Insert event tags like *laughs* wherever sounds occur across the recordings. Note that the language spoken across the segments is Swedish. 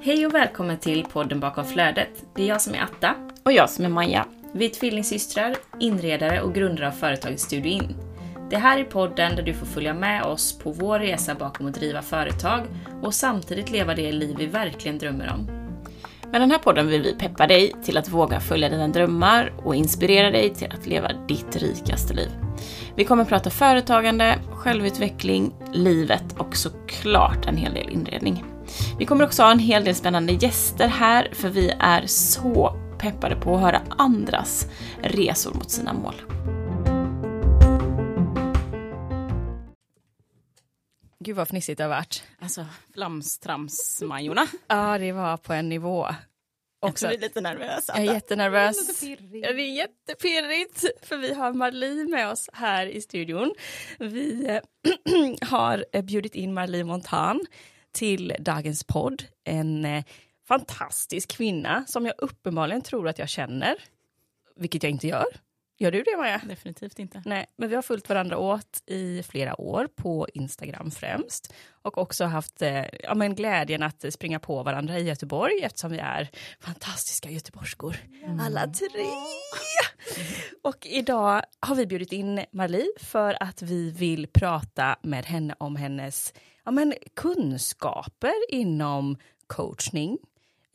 Hej och välkommen till podden bakom flödet. Det är jag som är Atta. Och jag som är Maja. Vi är tvillingsystrar, inredare och grundare av företaget Studio In. Det här är podden där du får följa med oss på vår resa bakom att driva företag och samtidigt leva det liv vi verkligen drömmer om. Med den här podden vill vi peppa dig till att våga följa dina drömmar och inspirera dig till att leva ditt rikaste liv. Vi kommer prata företagande, självutveckling, livet och såklart en hel del inredning. Vi kommer också ha en hel del spännande gäster här för vi är så peppade på att höra andras resor mot sina mål. Gud vad fnissigt det har varit. Alltså flamstrams-Majorna. Ja, det var på en nivå. Också, jag är lite nervös. Jag är jättenervös. Det är jättepirrigt för vi har Marli med oss här i studion. Vi äh, *clears throat* har bjudit in Marli Montan till dagens podd. En äh, fantastisk kvinna som jag uppenbarligen tror att jag känner, vilket jag inte gör. Gör du det Maja? Definitivt inte. Nej, men vi har följt varandra åt i flera år på Instagram främst och också haft eh, ja, men glädjen att springa på varandra i Göteborg eftersom vi är fantastiska göteborgskor mm. alla tre. Och idag har vi bjudit in Marli för att vi vill prata med henne om hennes ja, men kunskaper inom coachning,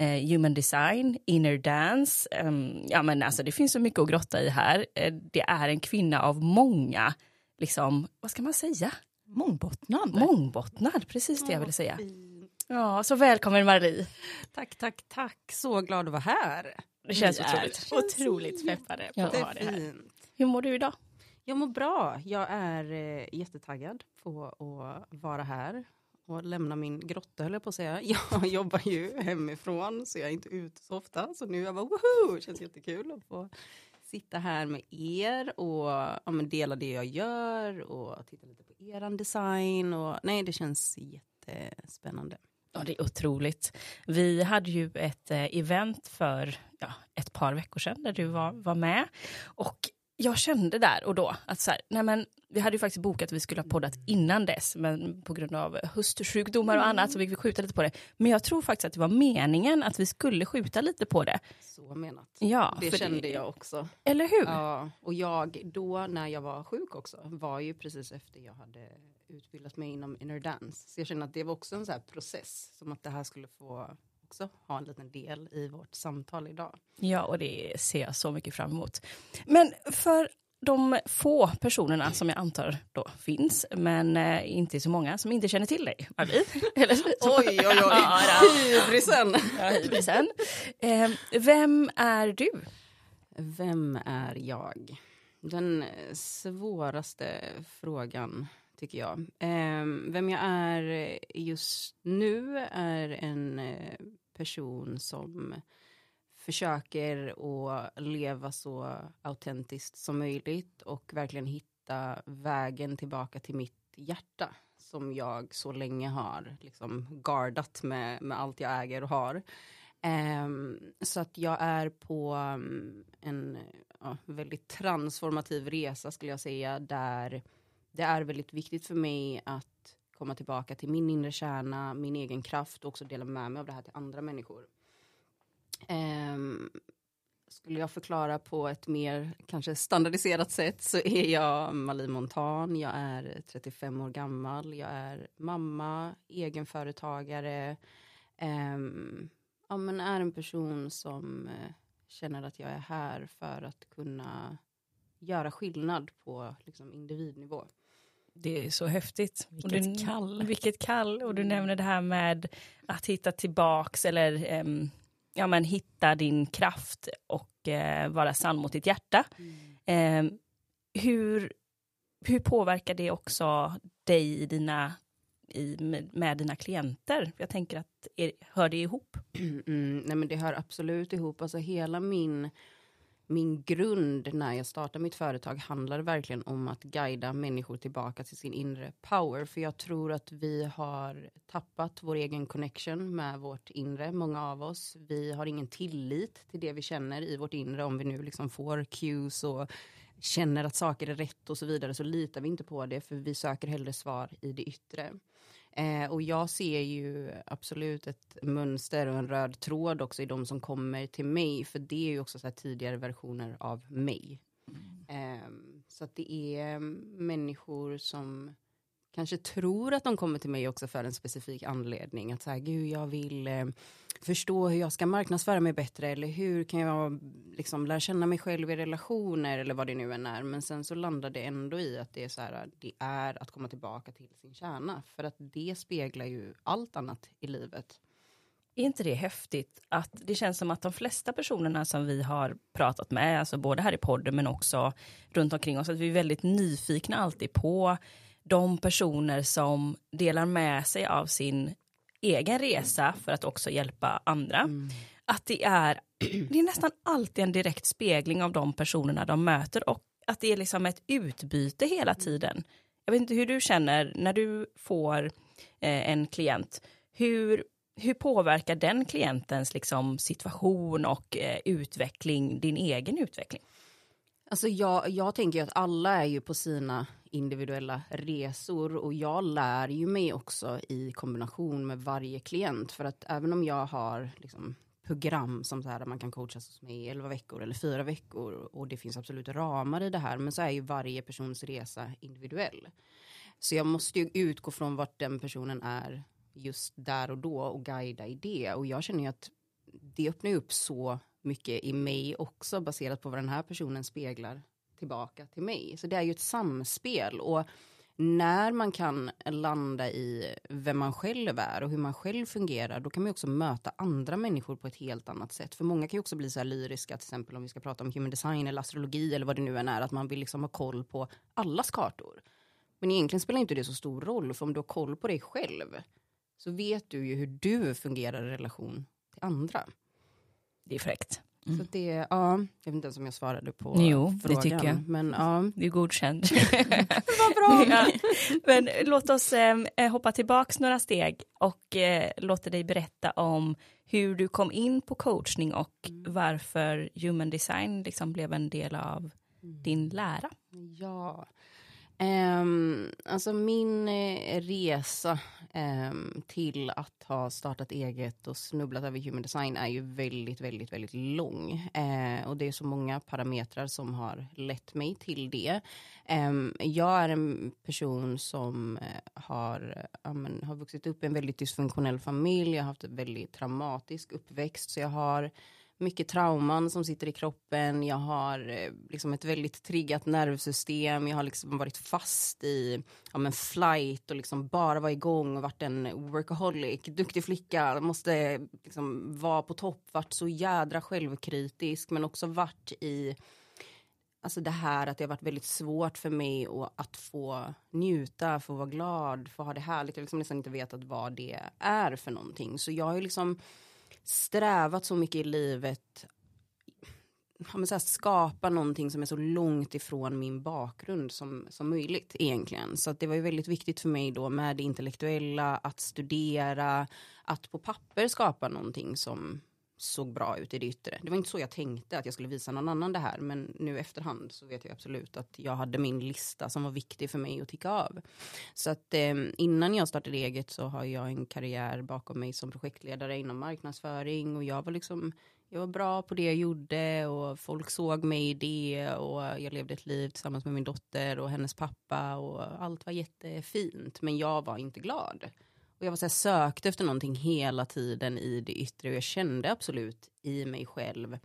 human design, inner dance. Um, ja, men alltså, det finns så mycket att grotta i här. Eh, det är en kvinna av många, liksom, vad ska man säga? Mångbottnad. Mångbottnad, precis det jag ville säga. Ja, så välkommen Marie. Tack, tack, tack. Så glad att vara här. Det känns Vi otroligt. Otroligt peppade på att ha det här. Hur mår du idag? Jag mår bra. Jag är eh, jättetaggad på att vara här och lämna min grotta höll jag på att säga. *laughs* Jag jobbar ju hemifrån så jag är inte ute så ofta. Så nu jag bara woho! Det känns jättekul att få sitta här med er och ja, dela det jag gör och titta lite på eran design. Och, nej, det känns jättespännande. Ja, det är otroligt. Vi hade ju ett eh, event för ja, ett par veckor sedan där du var, var med. Och jag kände där och då att så här, nej men vi hade ju faktiskt bokat att vi skulle ha poddat innan dess, men på grund av höstsjukdomar och annat så fick vi skjuta lite på det. Men jag tror faktiskt att det var meningen att vi skulle skjuta lite på det. Så menat. Ja, det kände det... jag också. Eller hur? Ja, och jag då när jag var sjuk också var ju precis efter jag hade utbildat mig inom inner dance. Så jag kände att det var också en så process, som att det här skulle få också ha en liten del i vårt samtal idag. Ja, och det ser jag så mycket fram emot. Men för de få personerna som jag antar då finns, men eh, inte så många som inte känner till dig, Marie. *laughs* Eller, oj, oj, oj, hybrisen. Ja, hybrisen. Eh, vem är du? Vem är jag? Den svåraste frågan, tycker jag. Eh, vem jag är just nu är en eh, person som försöker att leva så autentiskt som möjligt och verkligen hitta vägen tillbaka till mitt hjärta som jag så länge har liksom gardat med, med allt jag äger och har. Um, så att jag är på um, en uh, väldigt transformativ resa skulle jag säga där det är väldigt viktigt för mig att komma tillbaka till min inre kärna, min egen kraft och också dela med mig av det här till andra människor. Um, skulle jag förklara på ett mer kanske standardiserat sätt så är jag Malie Montan, jag är 35 år gammal, jag är mamma, egenföretagare, um, ja, men är en person som eh, känner att jag är här för att kunna göra skillnad på liksom, individnivå. Det är så häftigt. Vilket du, kall. *laughs* Vilket kall. Och du mm. nämner det här med att hitta tillbaks eller um, ja, men, hitta din kraft och eh, vara sann mot ditt hjärta. Mm. Eh, hur, hur påverkar det också dig i dina, i, med, med dina klienter? Jag tänker att, är, hör det ihop? Mm, nej men det hör absolut ihop. Alltså hela min min grund när jag startade mitt företag handlar verkligen om att guida människor tillbaka till sin inre power. För jag tror att vi har tappat vår egen connection med vårt inre, många av oss. Vi har ingen tillit till det vi känner i vårt inre om vi nu liksom får cues och känner att saker är rätt och så vidare så litar vi inte på det för vi söker hellre svar i det yttre. Eh, och jag ser ju absolut ett mönster och en röd tråd också i de som kommer till mig, för det är ju också så tidigare versioner av mig. Mm. Eh, så att det är människor som kanske tror att de kommer till mig också för en specifik anledning. Att säga, gud jag vill eh, förstå hur jag ska marknadsföra mig bättre eller hur kan jag liksom lära känna mig själv i relationer eller vad det nu än är. Men sen så landar det ändå i att det är så här, det är att komma tillbaka till sin kärna. För att det speglar ju allt annat i livet. Är inte det häftigt att det känns som att de flesta personerna som vi har pratat med, alltså både här i podden men också runt omkring oss, att vi är väldigt nyfikna alltid på de personer som delar med sig av sin egen resa för att också hjälpa andra. Mm. Att det är, *clears throat* det är nästan alltid en direkt spegling av de personerna de möter och att det är liksom ett utbyte hela tiden. Jag vet inte hur du känner när du får eh, en klient. Hur, hur påverkar den klientens liksom, situation och eh, utveckling din egen utveckling? Alltså jag, jag tänker att alla är ju på sina individuella resor och jag lär ju mig också i kombination med varje klient för att även om jag har liksom program som så här där man kan coachas hos mig i 11 veckor eller fyra veckor och det finns absolut ramar i det här men så är ju varje persons resa individuell. Så jag måste ju utgå från vart den personen är just där och då och guida i det och jag känner ju att det öppnar upp så mycket i mig också baserat på vad den här personen speglar tillbaka till mig. Så det är ju ett samspel och när man kan landa i vem man själv är och hur man själv fungerar, då kan man också möta andra människor på ett helt annat sätt. För många kan ju också bli så här lyriska, till exempel om vi ska prata om human design eller astrologi eller vad det nu än är, att man vill liksom ha koll på allas kartor. Men egentligen spelar inte det så stor roll, för om du har koll på dig själv så vet du ju hur du fungerar i relation till andra. Det är fräckt. Mm. Så det, ja, jag vet inte ens om jag svarade på jo, frågan. det tycker jag. Men, ja. Du är godkänd. *laughs* Vad bra. *laughs* ja. Men låt oss eh, hoppa tillbaks några steg och eh, låta dig berätta om hur du kom in på coachning och mm. varför human design liksom blev en del av mm. din lära. Ja, Um, alltså min eh, resa um, till att ha startat eget och snubblat över human design är ju väldigt, väldigt, väldigt lång. Uh, och det är så många parametrar som har lett mig till det. Um, jag är en person som eh, har, uh, har vuxit upp i en väldigt dysfunktionell familj. Jag har haft en väldigt traumatisk uppväxt. Så jag har mycket trauman som sitter i kroppen. Jag har eh, liksom ett väldigt triggat nervsystem. Jag har liksom varit fast i ja, men flight och liksom bara vara igång och varit en workaholic, duktig flicka, måste liksom vara på topp, varit så jädra självkritisk men också varit i Alltså det här att det har varit väldigt svårt för mig att få njuta, få vara glad, få ha det härligt. Jag liksom nästan inte vetat vad det är för någonting. Så jag har ju liksom strävat så mycket i livet ja, så här, skapa någonting som är så långt ifrån min bakgrund som, som möjligt egentligen. Så det var ju väldigt viktigt för mig då med det intellektuella, att studera, att på papper skapa någonting som såg bra ut i det yttre. Det var inte så jag tänkte att jag skulle visa någon annan det här men nu efterhand så vet jag absolut att jag hade min lista som var viktig för mig att ticka av. Så att eh, innan jag startade eget så har jag en karriär bakom mig som projektledare inom marknadsföring och jag var liksom jag var bra på det jag gjorde och folk såg mig i det och jag levde ett liv tillsammans med min dotter och hennes pappa och allt var jättefint men jag var inte glad. Och jag var så här, sökte efter någonting hela tiden i det yttre och jag kände absolut i mig själv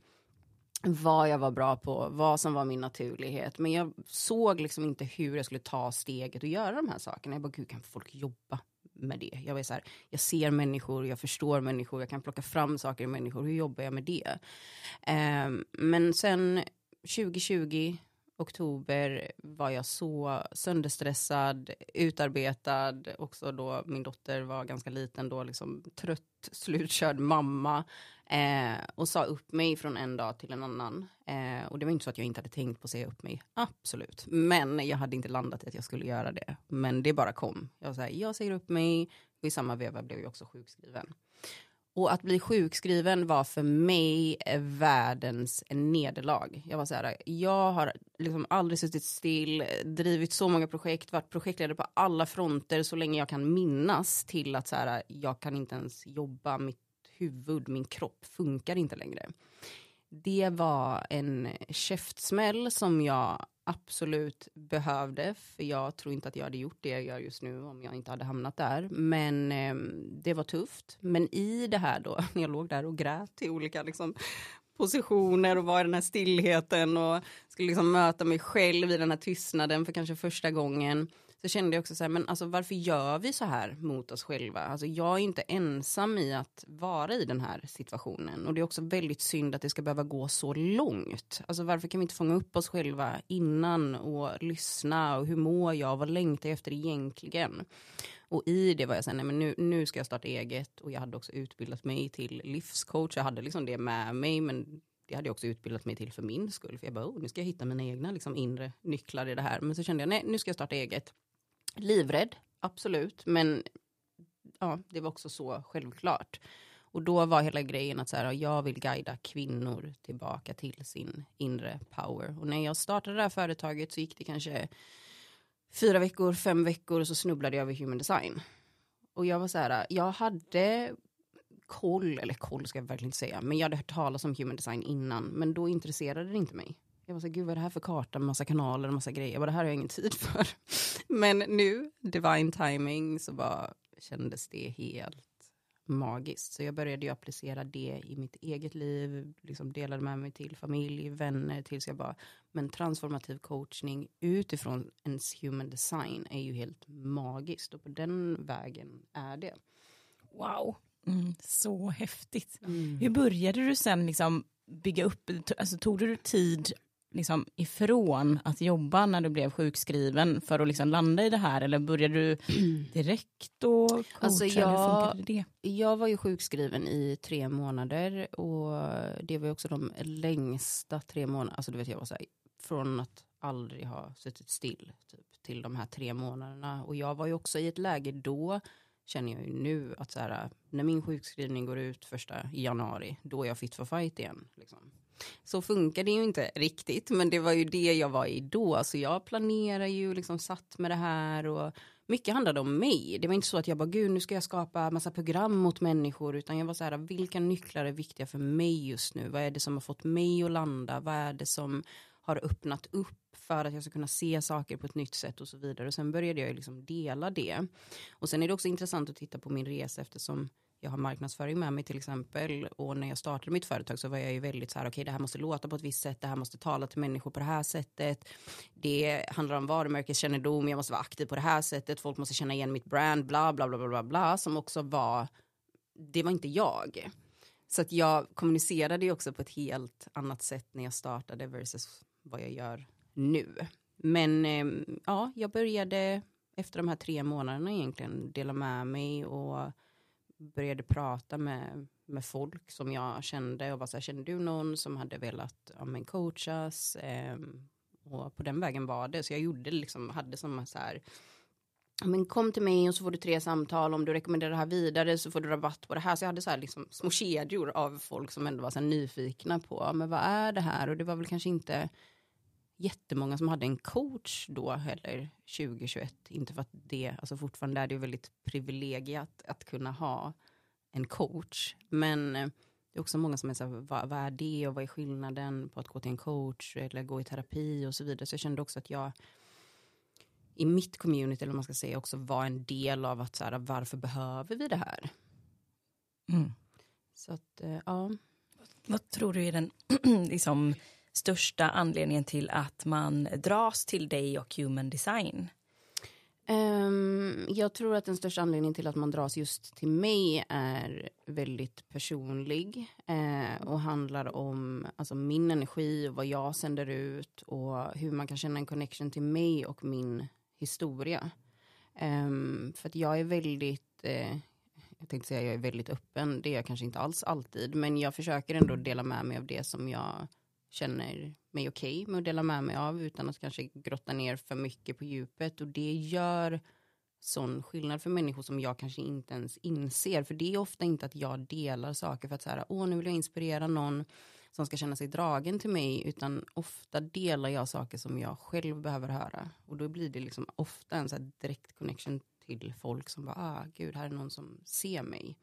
vad jag var bra på, vad som var min naturlighet. Men jag såg liksom inte hur jag skulle ta steget och göra de här sakerna. Jag bara, gud kan folk jobba med det? Jag var så här, jag ser människor, jag förstår människor, jag kan plocka fram saker i människor. Hur jobbar jag med det? Eh, men sen 2020 oktober var jag så sönderstressad, utarbetad, också då min dotter var ganska liten då, liksom trött, *laughs* slutkörd mamma eh, och sa upp mig från en dag till en annan. Eh, och det var inte så att jag inte hade tänkt på att säga upp mig, absolut. Men jag hade inte landat i att jag skulle göra det. Men det bara kom. Jag var så här, jag säger upp mig, och i samma veva blev jag också sjukskriven. Och att bli sjukskriven var för mig världens nederlag. Jag var så här, jag har liksom aldrig suttit still, drivit så många projekt, varit projektledare på alla fronter så länge jag kan minnas till att så här, jag kan inte ens jobba, mitt huvud, min kropp funkar inte längre. Det var en käftsmäll som jag absolut behövde, för jag tror inte att jag hade gjort det jag gör just nu om jag inte hade hamnat där. Men eh, det var tufft. Men i det här då, *laughs* när jag låg där och grät i olika liksom, positioner och var i den här stillheten och skulle liksom möta mig själv i den här tystnaden för kanske första gången så kände jag också så här, men alltså varför gör vi så här mot oss själva? Alltså jag är inte ensam i att vara i den här situationen och det är också väldigt synd att det ska behöva gå så långt. Alltså varför kan vi inte fånga upp oss själva innan och lyssna och hur mår jag, vad längtar jag efter egentligen? Och i det var jag såhär, nej men nu, nu ska jag starta eget och jag hade också utbildat mig till livscoach, jag hade liksom det med mig men det hade jag också utbildat mig till för min skull. För jag bara, oh, nu ska jag hitta mina egna liksom, inre nycklar i det här. Men så kände jag, nej nu ska jag starta eget. Livrädd, absolut, men ja, det var också så självklart. Och då var hela grejen att så här, jag vill guida kvinnor tillbaka till sin inre power. Och när jag startade det här företaget så gick det kanske fyra veckor, fem veckor och så snubblade jag över human design. Och jag var så här, jag hade koll, eller koll ska jag verkligen inte säga, men jag hade hört talas om human design innan, men då intresserade det inte mig. Jag var så gud vad är det här för karta med massa kanaler och massa grejer. Jag bara, det här har jag ingen tid för. *laughs* Men nu, divine timing, så bara kändes det helt magiskt. Så jag började ju applicera det i mitt eget liv, liksom delade med mig till familj, vänner, tills jag bara, men transformativ coachning utifrån ens human design är ju helt magiskt och på den vägen är det. Wow, mm, så häftigt. Mm. Hur började du sen liksom bygga upp, alltså tog du tid liksom ifrån att jobba när du blev sjukskriven för att liksom landa i det här eller började du *clears throat* direkt och coacha? Alltså jag, det? jag var ju sjukskriven i tre månader och det var också de längsta tre månaderna, alltså du vet jag var så här, från att aldrig ha suttit still typ, till de här tre månaderna och jag var ju också i ett läge då känner jag ju nu att så här, när min sjukskrivning går ut första januari, då är jag fit for fight igen. Liksom. Så funkar det ju inte riktigt, men det var ju det jag var i då. Så jag planerar ju, liksom satt med det här och mycket handlade om mig. Det var inte så att jag bara, gud nu ska jag skapa massa program mot människor, utan jag var så här, vilka nycklar är viktiga för mig just nu? Vad är det som har fått mig att landa? Vad är det som har öppnat upp för att jag ska kunna se saker på ett nytt sätt och så vidare. Och sen började jag liksom dela det. Och sen är det också intressant att titta på min resa eftersom jag har marknadsföring med mig till exempel och när jag startade mitt företag så var jag ju väldigt så här okej okay, det här måste låta på ett visst sätt, det här måste tala till människor på det här sättet. Det handlar om varumärkeskännedom, jag måste vara aktiv på det här sättet, folk måste känna igen mitt brand, bla bla bla bla bla, bla som också var, det var inte jag. Så att jag kommunicerade ju också på ett helt annat sätt när jag startade versus vad jag gör nu. Men ehm, ja, jag började efter de här tre månaderna egentligen dela med mig och började prata med, med folk som jag kände och bara så här, kände du någon som hade velat ja, men coachas? Eh, och på den vägen var det, så jag gjorde liksom, hade som så här, men kom till mig och så får du tre samtal, om du rekommenderar det här vidare så får du rabatt på det här. Så jag hade så här liksom små kedjor av folk som ändå var så nyfikna på, men vad är det här? Och det var väl kanske inte jättemånga som hade en coach då heller 2021. Inte för att det, alltså fortfarande är det väldigt privilegierat att kunna ha en coach. Men eh, det är också många som är så här, vad, vad, är det och vad är skillnaden på att gå till en coach eller gå i terapi och så vidare. Så jag kände också att jag i mitt community, eller man ska säga, också var en del av att så här, varför behöver vi det här? Mm. Så att, eh, ja. Vad tror du är den *clears throat* liksom, största anledningen till att man dras till dig och human design? Um, jag tror att den största anledningen till att man dras just till mig är väldigt personlig eh, och handlar om alltså, min energi och vad jag sänder ut och hur man kan känna en connection till mig och min historia. Um, för att jag är väldigt, eh, jag tänkte säga jag är väldigt öppen, det är jag kanske inte alls alltid, men jag försöker ändå dela med mig av det som jag känner mig okej okay med att dela med mig av utan att kanske grotta ner för mycket på djupet och det gör sån skillnad för människor som jag kanske inte ens inser. För det är ofta inte att jag delar saker för att så här, åh nu vill jag inspirera någon som ska känna sig dragen till mig, utan ofta delar jag saker som jag själv behöver höra. Och då blir det liksom ofta en så direkt connection till folk som bara, ah gud, här är någon som ser mig.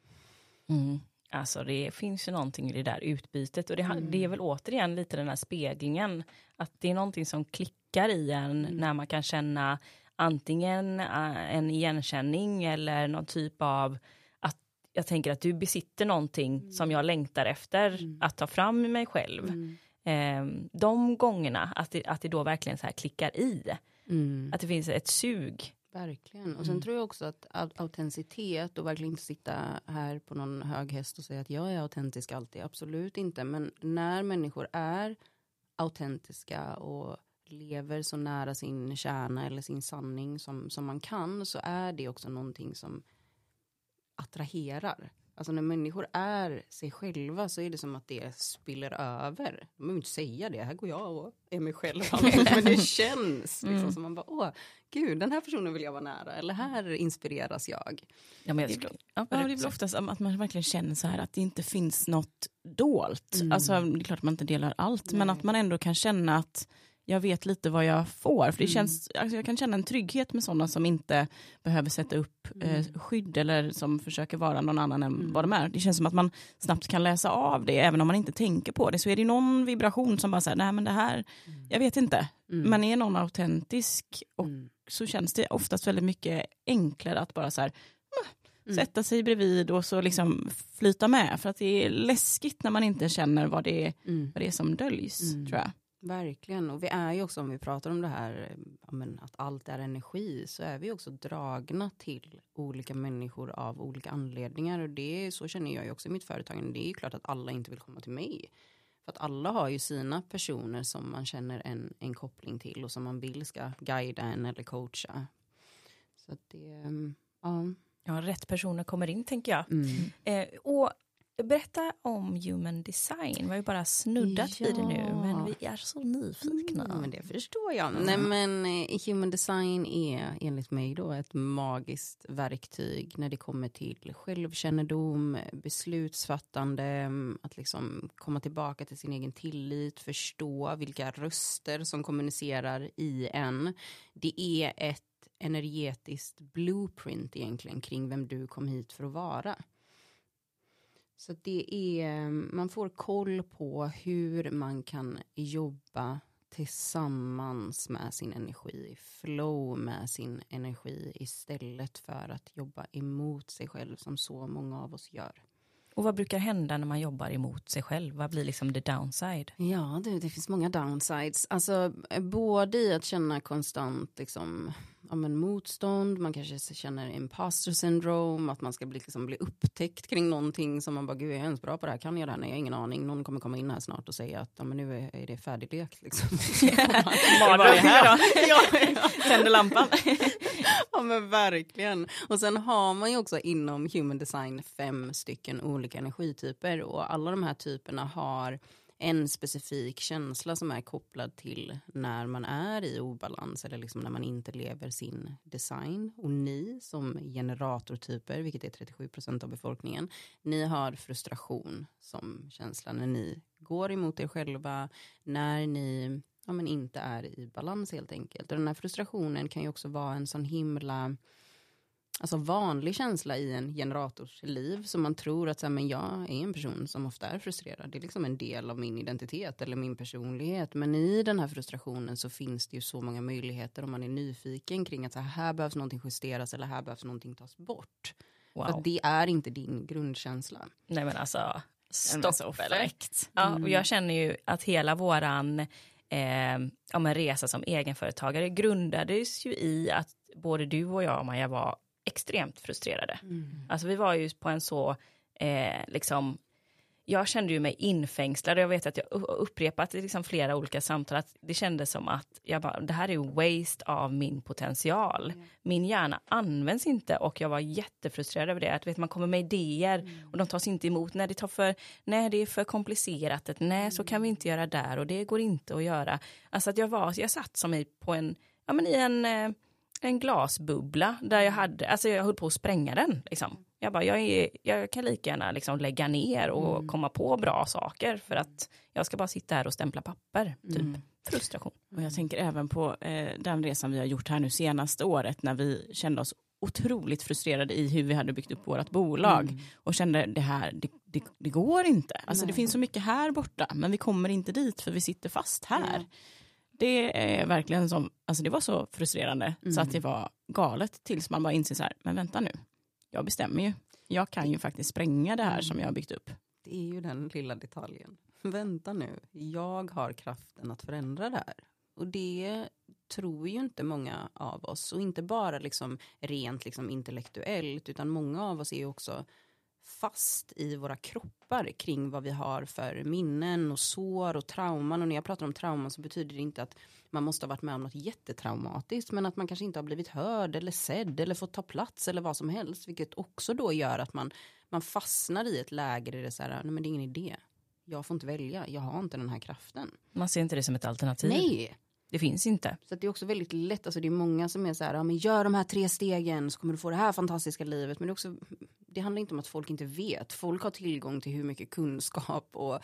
Mm. Alltså det finns ju någonting i det där utbytet och det, mm. det är väl återigen lite den här speglingen, att det är någonting som klickar i en mm. när man kan känna antingen äh, en igenkänning eller någon typ av att jag tänker att du besitter någonting mm. som jag längtar efter mm. att ta fram i mig själv. Mm. Eh, de gångerna, att det, att det då verkligen så här klickar i. Mm. Att det finns ett sug. Verkligen. Och sen mm. tror jag också att autenticitet och verkligen inte sitta här på någon hög häst och säga att jag är autentisk alltid. Absolut inte. Men när människor är autentiska och lever så nära sin kärna eller sin sanning som, som man kan så är det också någonting som attraherar. Alltså när människor är sig själva så är det som att det spiller över. De behöver inte säga det, här går jag och är mig själv. *laughs* men det känns liksom mm. som man bara, åh, gud, den här personen vill jag vara nära. Eller här inspireras jag. Ja, men jag det, ja, det är väl oftast att man verkligen känner så här att det inte finns något dolt. Mm. Alltså det är klart att man inte delar allt, Nej. men att man ändå kan känna att jag vet lite vad jag får. För det mm. känns, alltså jag kan känna en trygghet med sådana som inte behöver sätta upp eh, mm. skydd eller som försöker vara någon annan än mm. vad de är. Det känns som att man snabbt kan läsa av det även om man inte tänker på det. Så är det någon vibration som bara säger, nej men det här, mm. jag vet inte. Mm. Men är någon autentisk och så känns det oftast väldigt mycket enklare att bara så här, Mm. sätta sig bredvid och så liksom flyta med. För att det är läskigt när man inte känner vad det är, mm. vad det är som döljs, mm. tror jag. Verkligen, och vi är ju också om vi pratar om det här men, att allt är energi så är vi också dragna till olika människor av olika anledningar och det så känner jag ju också i mitt företag. Det är ju klart att alla inte vill komma till mig. För att alla har ju sina personer som man känner en, en koppling till och som man vill ska guida en eller coacha. Så att det, mm, ja. Ja, rätt personer kommer in tänker jag. Mm. Eh, och Berätta om human design. Vi har ju bara snuddat ja. vid det nu, men vi är så nyfikna. Mm, men det förstår jag. Mm. Nej, men eh, human design är enligt mig då ett magiskt verktyg när det kommer till självkännedom, beslutsfattande, att liksom komma tillbaka till sin egen tillit, förstå vilka röster som kommunicerar i en. Det är ett energetiskt blueprint egentligen kring vem du kom hit för att vara. Så det är, man får koll på hur man kan jobba tillsammans med sin energi, flow med sin energi istället för att jobba emot sig själv som så många av oss gör. Och vad brukar hända när man jobbar emot sig själv? Vad blir liksom the downside? Ja, det, det finns många downsides. Alltså både i att känna konstant liksom ja, men motstånd, man kanske känner imposter syndrome, att man ska bli, liksom, bli upptäckt kring någonting som man bara, gud är jag ens bra på det här, kan jag det här? Nej, jag har ingen aning, någon kommer komma in här snart och säga att ja, men nu är, är det färdiglekt. Liksom. *laughs* *laughs* Var är här då? ja, *laughs* ja. Tänder lampan. *laughs* ja men verkligen. Och sen har man ju också inom human design fem stycken olika energityper och alla de här typerna har en specifik känsla som är kopplad till när man är i obalans eller liksom när man inte lever sin design. Och ni som generatortyper, vilket är 37 procent av befolkningen, ni har frustration som känsla när ni går emot er själva, när ni ja, men inte är i balans helt enkelt. Och den här frustrationen kan ju också vara en sån himla alltså vanlig känsla i en generators liv. Så man tror att så här, men jag är en person som ofta är frustrerad. Det är liksom en del av min identitet eller min personlighet. Men i den här frustrationen så finns det ju så många möjligheter om man är nyfiken kring att så här, här behövs någonting justeras eller här behövs någonting tas bort. Wow. För det är inte din grundkänsla. Nej men alltså, stopp eller? Ja, och mm. jag känner ju att hela våran eh, ja, resa som egenföretagare grundades ju i att både du och jag, Maja, var extremt frustrerade. Mm. Alltså vi var ju på en så, eh, liksom, jag kände ju mig infängslad jag vet att jag upprepat i liksom flera olika samtal att det kändes som att jag bara, det här är waste av min potential. Mm. Min hjärna används inte och jag var jättefrustrerad över det. Att vet, man kommer med idéer mm. och de tas inte emot. Nej det, tar för, nej, det är för komplicerat. Nej, så kan vi inte göra där och det går inte att göra. Alltså att jag var, jag satt som i på en, ja men i en eh, en glasbubbla där jag hade, alltså jag höll på att spränga den. Liksom. Jag bara, jag, är, jag kan lika gärna liksom lägga ner och Mm. komma på bra saker för att jag ska bara sitta här och stämpla papper. Typ. Mm. Frustration. Och jag tänker även på eh, den resan vi har gjort här nu senaste året när vi kände oss otroligt frustrerade i hur vi hade byggt upp vårt bolag Mm. och kände det här, det, det, det går inte. Alltså det Nej. finns så mycket här borta men vi kommer inte dit för vi sitter fast här. Ja. Det är verkligen som, alltså det var så frustrerande så Mm. att det var galet tills man bara inser så här, men vänta nu, jag bestämmer ju. Jag kan ju faktiskt spränga det här som jag har byggt upp. Det är ju den lilla detaljen. Vänta nu, jag har kraften att förändra det här. Och det tror ju inte många av oss. Och inte bara liksom rent liksom intellektuellt, utan många av oss är ju också fast i våra kroppar kring vad vi har för minnen och sår och trauman. Och när jag pratar om trauma så betyder det inte att man måste ha varit med om något jättetraumatiskt, men att man kanske inte har blivit hörd eller sedd eller fått ta plats eller vad som helst, vilket också då gör att man, man fastnar i ett läge där det är så här, nej men det är ingen idé. Jag får inte välja, jag har inte den här kraften. Man ser inte det som ett alternativ. Nej, Det finns inte. så det är också väldigt lätt, alltså det är många som är så här, ja, men gör de här tre stegen så kommer du få det här fantastiska livet. Men det, är också, det handlar inte om att folk inte vet. Folk har tillgång till hur mycket kunskap och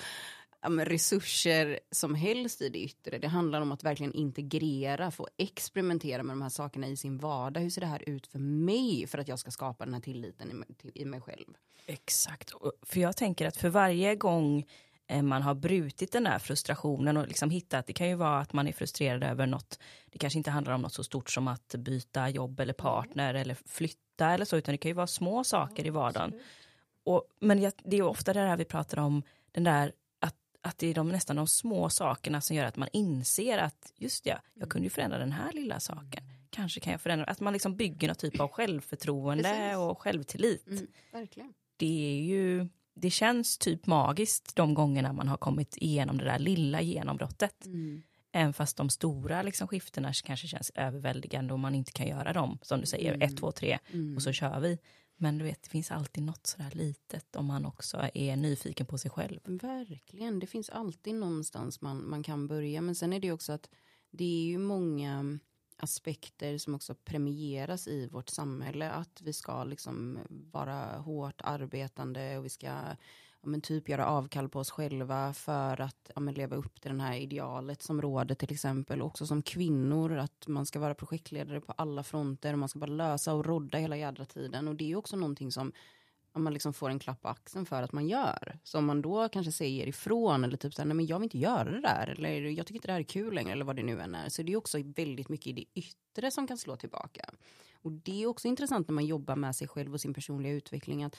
ja, resurser som helst i det yttre. Det handlar om att verkligen integrera, få experimentera med de här sakerna i sin vardag. Hur ser det här ut för mig för att jag ska skapa den här tilliten i mig, till, i mig själv? Exakt. För jag tänker att för varje gång man har brutit den där frustrationen och liksom hittat, det kan ju vara att man är frustrerad över något, det kanske inte handlar om något så stort som att byta jobb eller partner eller flytta eller så, utan det kan ju vara små saker i vardagen. Och, men det är ju ofta det här vi pratar om, den där att, att det är de, nästan de små sakerna som gör att man inser att just ja, jag kunde ju förändra den här lilla saken. Kanske kan jag förändra, att man liksom bygger någon typ av *clears throat* självförtroende Precis. och självtillit verkligen. det är ju, det känns typ magiskt de gångerna man har kommit igenom det där lilla genombrottet. Mm. Även fast de stora liksom, skiftena kanske känns överväldigande och man inte kan göra dem. Som du säger, Mm. ett, två, tre Mm. och så kör vi. Men du vet, det finns alltid något sådär litet om man också är nyfiken på sig själv. Verkligen, det finns alltid någonstans man, man kan börja. Men sen är det också att det är ju många aspekter som också premieras i vårt samhälle. Att vi ska liksom vara hårt arbetande och vi ska ja, men typ göra avkall på oss själva för att ja, men leva upp till det här idealet som råder till exempel. Också som kvinnor, att man ska vara projektledare på alla fronter och man ska bara lösa och rodda hela jädra tiden. Och det är också någonting som om man liksom får en klapp på axeln för att man gör. Så om man då kanske säger ifrån eller typ så här, nej men jag vill inte göra det där eller jag tycker inte det här är kul längre eller vad det nu än är. Så det är också väldigt mycket i det yttre som kan slå tillbaka. Och det är också intressant när man jobbar med sig själv och sin personliga utveckling att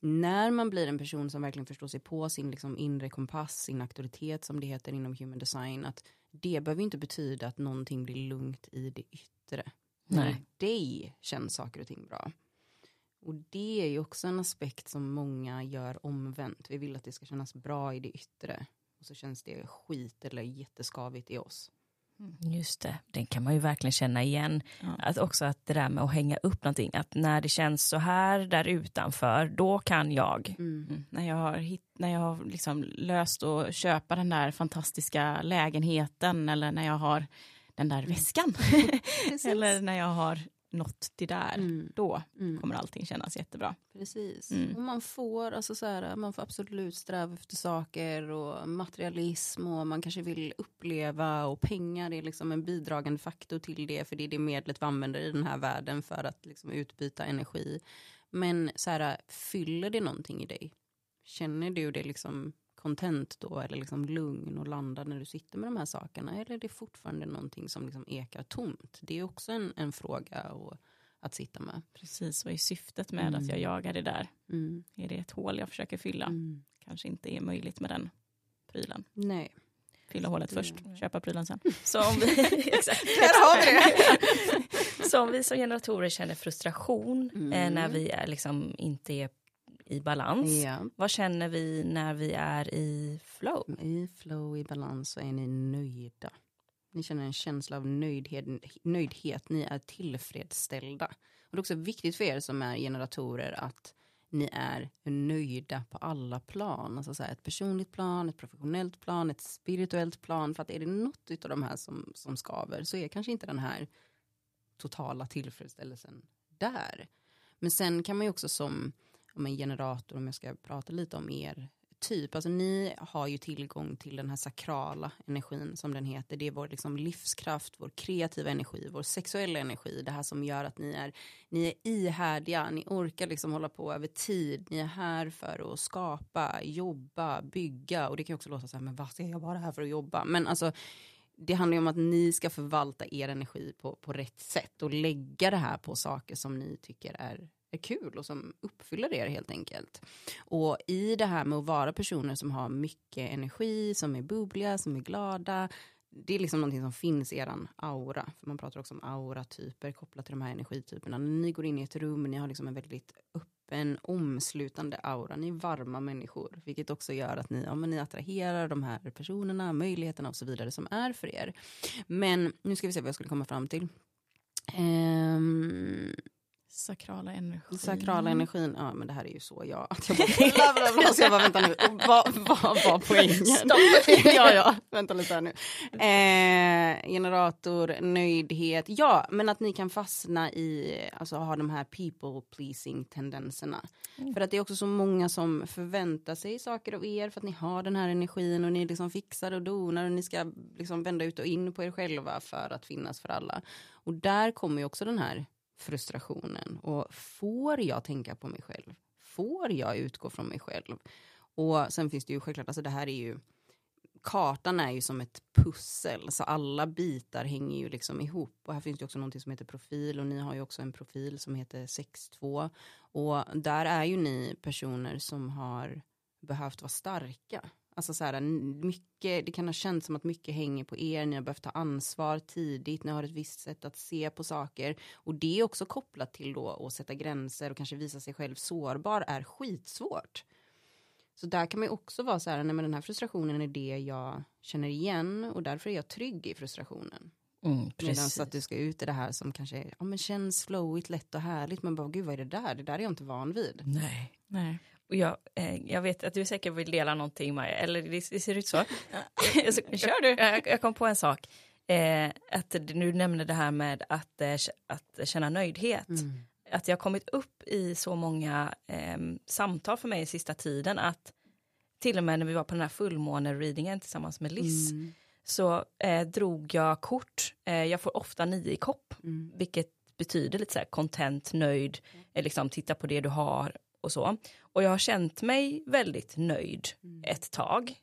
när man blir en person som verkligen förstår sig på sin liksom inre kompass, sin auktoritet som det heter inom human design, att det behöver inte betyda att någonting blir lugnt i det yttre. Nej. i dig känns saker och ting bra. Och det är ju också en aspekt som många gör omvänt. Vi vill att det ska kännas bra i det yttre. Och så känns det skit eller jätteskavigt i oss. Just det, den kan man ju verkligen känna igen. Ja. Att också att det där med att hänga upp någonting, att när det känns så här där utanför, då kan jag. Mm. När jag har, hitt, när jag har liksom löst att köpa den där fantastiska lägenheten eller när jag har den där väskan. *laughs* eller när jag har nått till där. Mm. Då Mm. kommer allting kännas jättebra. Precis. Mm. Och man får, alltså så här, man får absolut sträva efter saker och materialism och man kanske vill uppleva och pengar är liksom en bidragande faktor till det för det är det medlet vi använder i den här världen för att liksom utbyta energi. Men så här, fyller det någonting i dig? Känner du det liksom content då eller liksom lugn och landad när du sitter med de här sakerna eller är det fortfarande någonting som liksom ekar tomt? Det är också en, en fråga att, att sitta med. Precis, vad är syftet med Mm. att jag jagar det där? Mm. Är det ett hål jag försöker fylla? Mm. Kanske inte är möjligt med den prylen. Nej. Fylla hålet Det- först, köpa prylen sen. *laughs* Så om vi, *laughs* exakt. Där har vi det. Så om vi som generatorer känner frustration Mm. eh, när vi är liksom inte är i balans, Ja. vad känner vi när vi är i flow? I flow, i balans så är ni nöjda. Ni känner en känsla av nöjdhet, nöjdhet. Ni är tillfredsställda. Och det är också viktigt för er som är generatorer att ni är nöjda på alla plan. Alltså så här, ett personligt plan, ett professionellt plan, ett spirituellt plan. För att är det något av de här som, som skaver så är kanske inte den här totala tillfredsställelsen där. Men sen kan man ju också som om en generator, om jag ska prata lite om er typ, alltså ni har ju tillgång till den här sakrala energin som den heter. Det är vår liksom livskraft, vår kreativa energi, vår sexuella energi. Det här som gör att ni är, ni är ihärdiga, ni orkar liksom hålla på över tid. Ni är här för att skapa, jobba, bygga och det kan också låta så här, men vad ska jag vara här för att jobba? Men alltså det handlar ju om att ni ska förvalta er energi på, på rätt sätt och lägga det här på saker som ni tycker är är kul och som uppfyller er helt enkelt. Och i det här med att vara personer som har mycket energi, som är bubbliga, som är glada, det är liksom någonting som finns i eran aura. För man pratar också om auratyper kopplat till de här energityperna. När ni går in i ett rum, ni har liksom en väldigt öppen, omslutande aura. Ni är varma människor, vilket också gör att ni, ja, men ni attraherar de här personerna, möjligheterna och så vidare som är för er. Men nu ska vi se vad jag skulle komma fram till. Um, Sakrala energin. Sakrala energin, ja men det här är ju så jag... Att jag bara, *laughs* bla, bla, bla, så jag bara vänta nu, vad var poängen? *laughs* Stopp. *laughs* ja, ja, vänta lite här nu. Eh, generator, nöjdhet, ja men att ni kan fastna i, alltså ha de här people pleasing tendenserna. Mm. För att det är också så många som förväntar sig saker av er för att ni har den här energin och ni liksom fixar och donar och ni ska liksom vända ut och in på er själva för att finnas för alla. Och där kommer ju också den här frustrationen. Och får jag tänka på mig själv? Får jag utgå från mig själv? Och sen finns det ju självklart, alltså det här är ju kartan är ju som ett pussel, så alla bitar hänger ju liksom ihop. Och här finns det också någonting som heter profil och ni har ju också en profil som heter 6.2 Och där är ju ni personer som har behövt vara starka. Alltså så här, mycket, det kan ha känts som att mycket hänger på er, ni har behövt ta ansvar tidigt, ni har ett visst sätt att se på saker. Och det är också kopplat till då att sätta gränser och kanske visa sig själv sårbar är skitsvårt. Så där kan man ju också vara så här, nej men den här frustrationen är det jag känner igen och därför är jag trygg i frustrationen. Mm, Medan att du ska ut i det här som kanske ja, men känns flowigt, lätt och härligt men bara gud vad är det där? Det där är jag inte van vid. Nej. nej. Och jag, eh, jag vet att du säkert vill dela någonting Maja, eller det, det ser ut så. *laughs* Kör du. Jag, jag, kom på en sak. Eh, att du nämnde det här med att, eh, att känna nöjdhet. Mm. Att jag har kommit upp i så många eh, samtal för mig sista tiden att till och med när vi var på den här fullmåne-readingen tillsammans med Liz mm. så eh, drog jag kort. Eh, jag får ofta nio i kopp, mm. vilket betyder lite så här content, nöjd, mm. liksom titta på det du har och så. Och jag har känt mig väldigt nöjd mm. ett tag.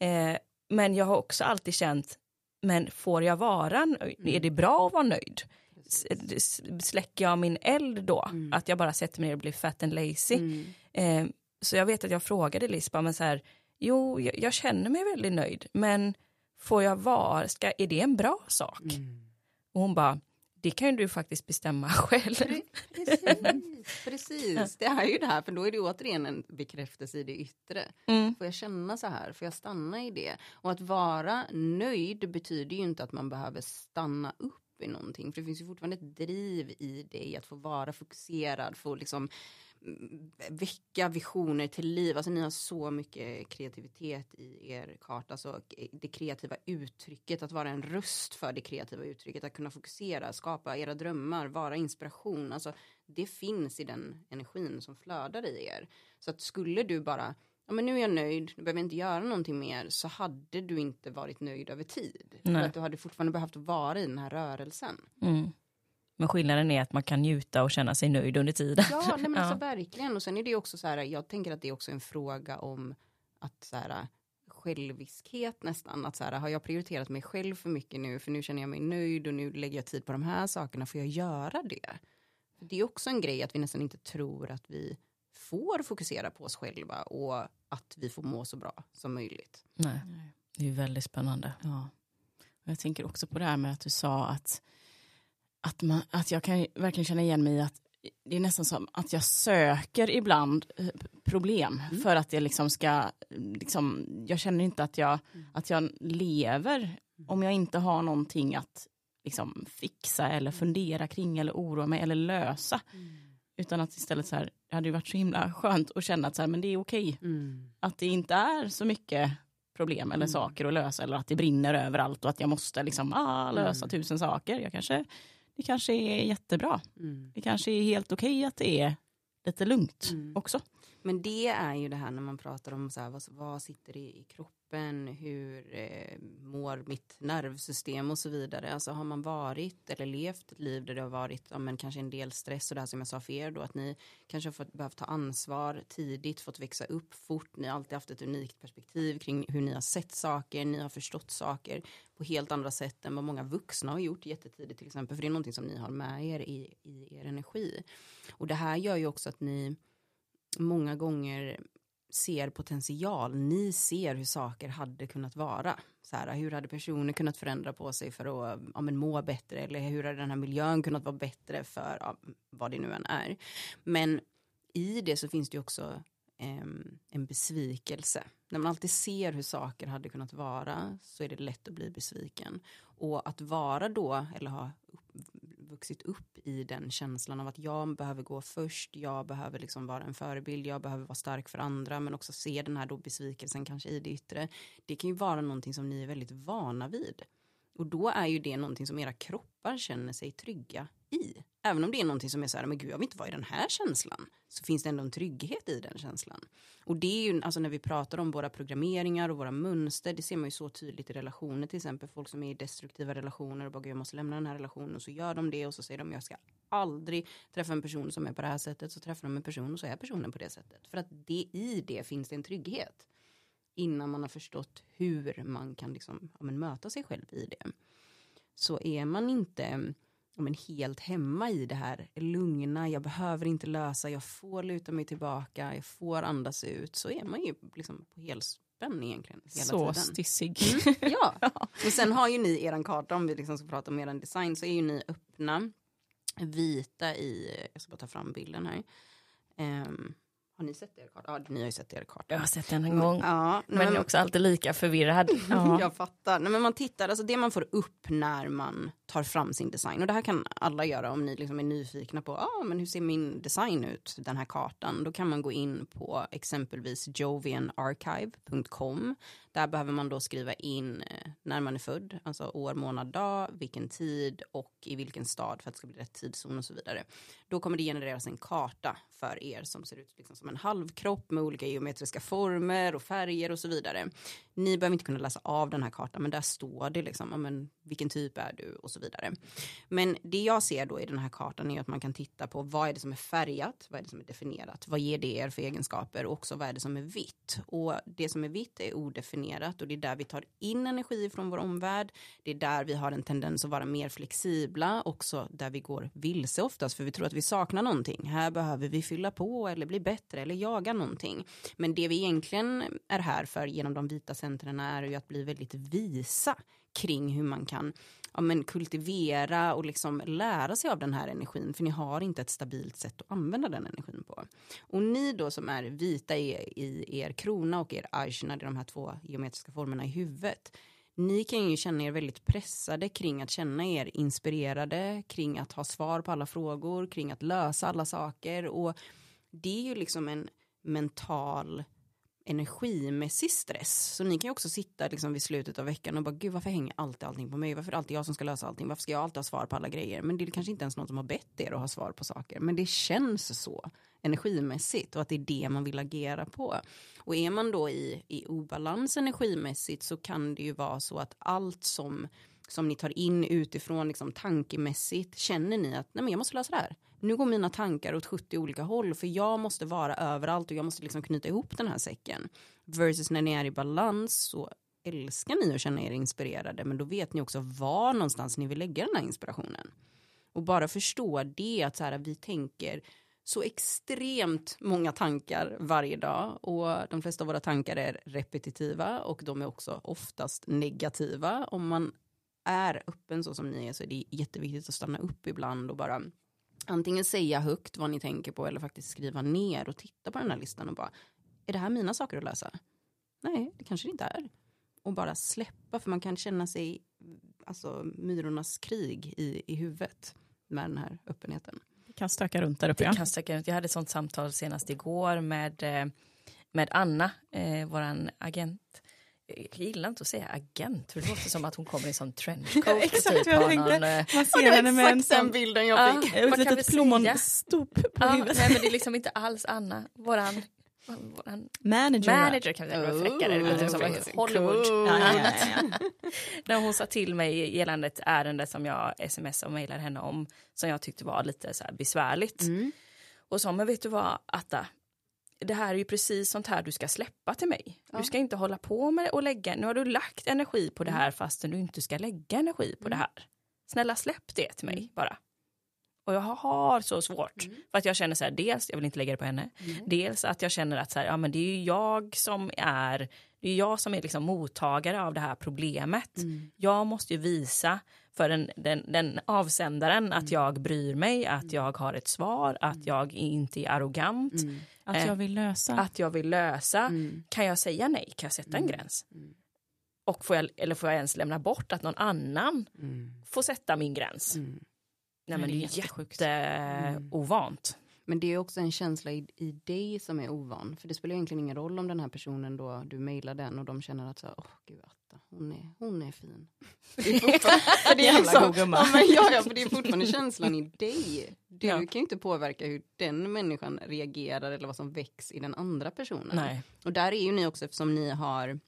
Eh, men jag har också alltid känt, men får jag vara nöjd? Mm. Är det bra att vara nöjd? Släcker jag min eld då? Mm. Att jag bara sätter mig ner och blir fat and lazy? Mm. Eh, så jag vet att jag frågade Lisba, men så här, jo, jag, jag, känner mig väldigt nöjd, men får jag vara, ska, är det en bra sak? Mm. Och hon bara, det kan ju du faktiskt bestämma *laughs* själv. Precis, precis. det är ju det här, för då är det återigen en bekräftelse i det yttre. Mm. Får jag känna så här? Får jag stanna i det? Och att vara nöjd betyder ju inte att man behöver stanna upp i någonting, för det finns ju fortfarande ett driv i dig att få vara fokuserad, få liksom väcka visioner till liv. Alltså ni har så mycket kreativitet i er karta. Alltså det kreativa uttrycket, att vara en röst för det kreativa uttrycket, att kunna fokusera, skapa era drömmar, vara inspiration. Alltså det finns i den energin som flödar i er. Så att skulle du bara, ja men nu är jag nöjd, nu behöver jag inte göra någonting mer, så hade du inte varit nöjd över tid. För att du hade fortfarande behövt vara i den här rörelsen. Mm. Men skillnaden är att man kan njuta och känna sig nöjd under tiden. Ja, nej, men alltså, *laughs* verkligen. Och sen är det också så här, jag tänker att det är också en fråga om att så här, själviskhet nästan. Att så här, har jag prioriterat mig själv för mycket nu, för nu känner jag mig nöjd och nu lägger jag tid på de här sakerna, får jag göra det? För det är också en grej att vi nästan inte tror att vi får fokusera på oss själva och att vi får må så bra som möjligt. Nej, det är väldigt spännande. Ja. Jag tänker också på det här med att du sa att att, man, att jag kan verkligen känna igen mig i att det är nästan som att jag söker ibland eh, problem mm. för att jag liksom ska, liksom, jag känner inte att jag, mm. att jag lever mm. om jag inte har någonting att liksom, fixa eller mm. fundera kring eller oroa mig eller lösa. Mm. Utan att istället så här, det hade ju varit så himla *laughs* skönt att känna att så här, men det är okej. Mm. Att det inte är så mycket problem eller saker att lösa eller att det brinner överallt och att jag måste liksom, ah, lösa tusen saker. Jag kanske det kanske är jättebra. Mm. Det kanske är helt okej att det är lite lugnt Mm. också. Men det är ju det här när man pratar om så här, vad, vad sitter i, i kroppen, hur eh, mår mitt nervsystem och så vidare. Alltså har man varit eller levt ett liv där det har varit ja, men kanske en del stress och det här som jag sa för er då att ni kanske har fått, behövt ta ansvar tidigt, fått växa upp fort, ni har alltid haft ett unikt perspektiv kring hur ni har sett saker, ni har förstått saker på helt andra sätt än vad många vuxna har gjort jättetidigt till exempel, för det är någonting som ni har med er i, i er energi. Och det här gör ju också att ni många gånger ser potential. Ni ser hur saker hade kunnat vara. Så här, hur hade personer kunnat förändra på sig för att ja, men må bättre eller hur hade den här miljön kunnat vara bättre för ja, vad det nu än är. Men i det så finns det ju också ehm, en besvikelse. När man alltid ser hur saker hade kunnat vara så är det lätt att bli besviken. Och att vara då, eller ha vuxit upp i den känslan av att jag behöver gå först, jag behöver liksom vara en förebild, jag behöver vara stark för andra, men också se den här då besvikelsen kanske i det yttre. Det kan ju vara någonting som ni är väldigt vana vid. Och då är ju det någonting som era kroppar känner sig trygga i. Även om det är någonting som är så här, men gud jag vill inte vara i den här känslan. Så finns det ändå en trygghet i den känslan. Och det är ju, alltså när vi pratar om våra programmeringar och våra mönster, det ser man ju så tydligt i relationer till exempel. Folk som är i destruktiva relationer och bara, gud jag måste lämna den här relationen. Och så gör de det och så säger de, jag ska aldrig träffa en person som är på det här sättet. Så träffar de en person och så är personen på det sättet. För att det, i det finns det en trygghet. Innan man har förstått hur man kan liksom, ja, men möta sig själv i det. Så är man inte men helt hemma i det här lugna, jag behöver inte lösa, jag får luta mig tillbaka, jag får andas ut, så är man ju liksom på helspänn egentligen hela Så tiden. stissig. Mm, *laughs* ja, och sen har ju ni eran karta, om vi liksom ska prata om eran design, så är ju ni öppna, vita i, jag ska bara ta fram bilden här. Ehm, har ni sett er karta? Ja, ni har ju sett er karta. Jag har sett den en gång. Ja, nej, Men jag är också alltid lika förvirrad. *laughs* Ja. Jag fattar. Nej, men man tittar, alltså det man får upp när man tar fram sin design. Och det här kan alla göra om ni liksom är nyfikna på ah, men hur ser min design ut, den här kartan. Då kan man gå in på exempelvis jovianarchive.com. Där behöver man då skriva in eh, när man är född, alltså år, månad, dag, vilken tid och i vilken stad för att det ska bli rätt tidszon och så vidare. Då kommer det genereras en karta för er som ser ut liksom som en halvkropp med olika geometriska former och färger och så vidare. Ni behöver inte kunna läsa av den här kartan men där står det liksom, ja, men, vilken typ är du och så vidare. Men det jag ser då i den här kartan är att man kan titta på vad är det som är färgat, vad är det som är definierat, vad ger det er för egenskaper och också vad är det som är vitt. Och det som är vitt är odefinierat och det är där vi tar in energi från vår omvärld. Det är där vi har en tendens att vara mer flexibla, också där vi går vilse oftast för vi tror att vi saknar någonting. Här behöver vi fylla på eller bli bättre eller jaga någonting. Men det vi egentligen är här för genom de vita centren är ju att bli väldigt visa kring hur man kan ja, men kultivera och liksom lära sig av den här energin. För ni har inte ett stabilt sätt att använda den energin på. Och ni då som är vita i, i er krona och er ajna, det är de här två geometriska formerna i huvudet. Ni kan ju känna er väldigt pressade kring att känna er inspirerade, kring att ha svar på alla frågor, kring att lösa alla saker. Och det är ju liksom en mental energimässig stress. Så ni kan ju också sitta liksom vid slutet av veckan och bara gud varför hänger alltid allting på mig? Varför är det alltid jag som ska lösa allting? Varför ska jag alltid ha svar på alla grejer? Men det är kanske inte ens någon som har bett er att ha svar på saker. Men det känns så energimässigt och att det är det man vill agera på. Och är man då i, i obalans energimässigt så kan det ju vara så att allt som som ni tar in utifrån liksom tankemässigt känner ni att nej men jag måste lösa det här. Nu går mina tankar åt 70 olika håll för jag måste vara överallt och jag måste liksom knyta ihop den här säcken. Versus när ni är i balans så älskar ni att känna er inspirerade men då vet ni också var någonstans ni vill lägga den här inspirationen. Och bara förstå det att så här, vi tänker så extremt många tankar varje dag och de flesta av våra tankar är repetitiva och de är också oftast negativa. Om man är öppen så som ni är så är det jätteviktigt att stanna upp ibland och bara antingen säga högt vad ni tänker på eller faktiskt skriva ner och titta på den här listan och bara är det här mina saker att lösa? Nej, det kanske det inte är. Och bara släppa för man kan känna sig alltså myrornas krig i, i huvudet med den här öppenheten. Det kan stöka runt där uppe. Det Ja. kan stöka runt. Jag hade ett sånt samtal senast igår med, eh, med Anna, eh, vår agent. Jag gillar inte att säga agent, för det låter som att hon kommer i en sån trenchcoat. Exakt typ jag tänkte. eh, Man ser henne med en sån, bilden jag Ja. fick. ett Vad litet plommonstop på Ja, huvudet. nej men det är liksom inte alls Anna, våran, våran Manager. manager kan vi säga, oh, fräckare, som Oh, en Hollywood. cool. Ja, ja, ja, ja. *laughs* När hon sa till mig gällande ett ärende som jag sms och mejlade henne om, som jag tyckte var lite så här besvärligt. Mm. Och sa, men vet du vad Atta, det här är ju precis sånt här du ska släppa till mig. Ja. Du ska inte hålla på med och lägga, nu har du lagt energi på det här fastän du inte ska lägga energi på det här. Snälla släpp det till mig bara. Och jag har så svårt. För att jag känner så här, dels, jag vill inte lägga det på henne. Dels att jag känner att så här, ja, men det är ju jag som är, det är jag som är liksom mottagare av det här problemet. Jag måste ju visa för den, den, den avsändaren att jag bryr mig, att jag har ett svar, att jag inte är arrogant, Att jag vill lösa. att jag vill lösa. Mm. Kan jag säga nej? Kan jag sätta en gräns? Och får jag, eller får jag ens lämna bort att någon annan Mm. får sätta min gräns? Mm. Nej, men det är jätteovant. Men det är också en känsla i, i dig som är ovan. För det spelar egentligen ingen roll om den här personen då, du mejlar den och de känner att så, åh gud Atta, hon är, hon är fin. *laughs* Det är fortfarande, det är liksom, men, ja, ja, för det är fortfarande känslan i dig. Du Ja. kan ju inte påverka hur den människan reagerar eller vad som väcks i den andra personen. Nej. Och där är ju ni också eftersom ni har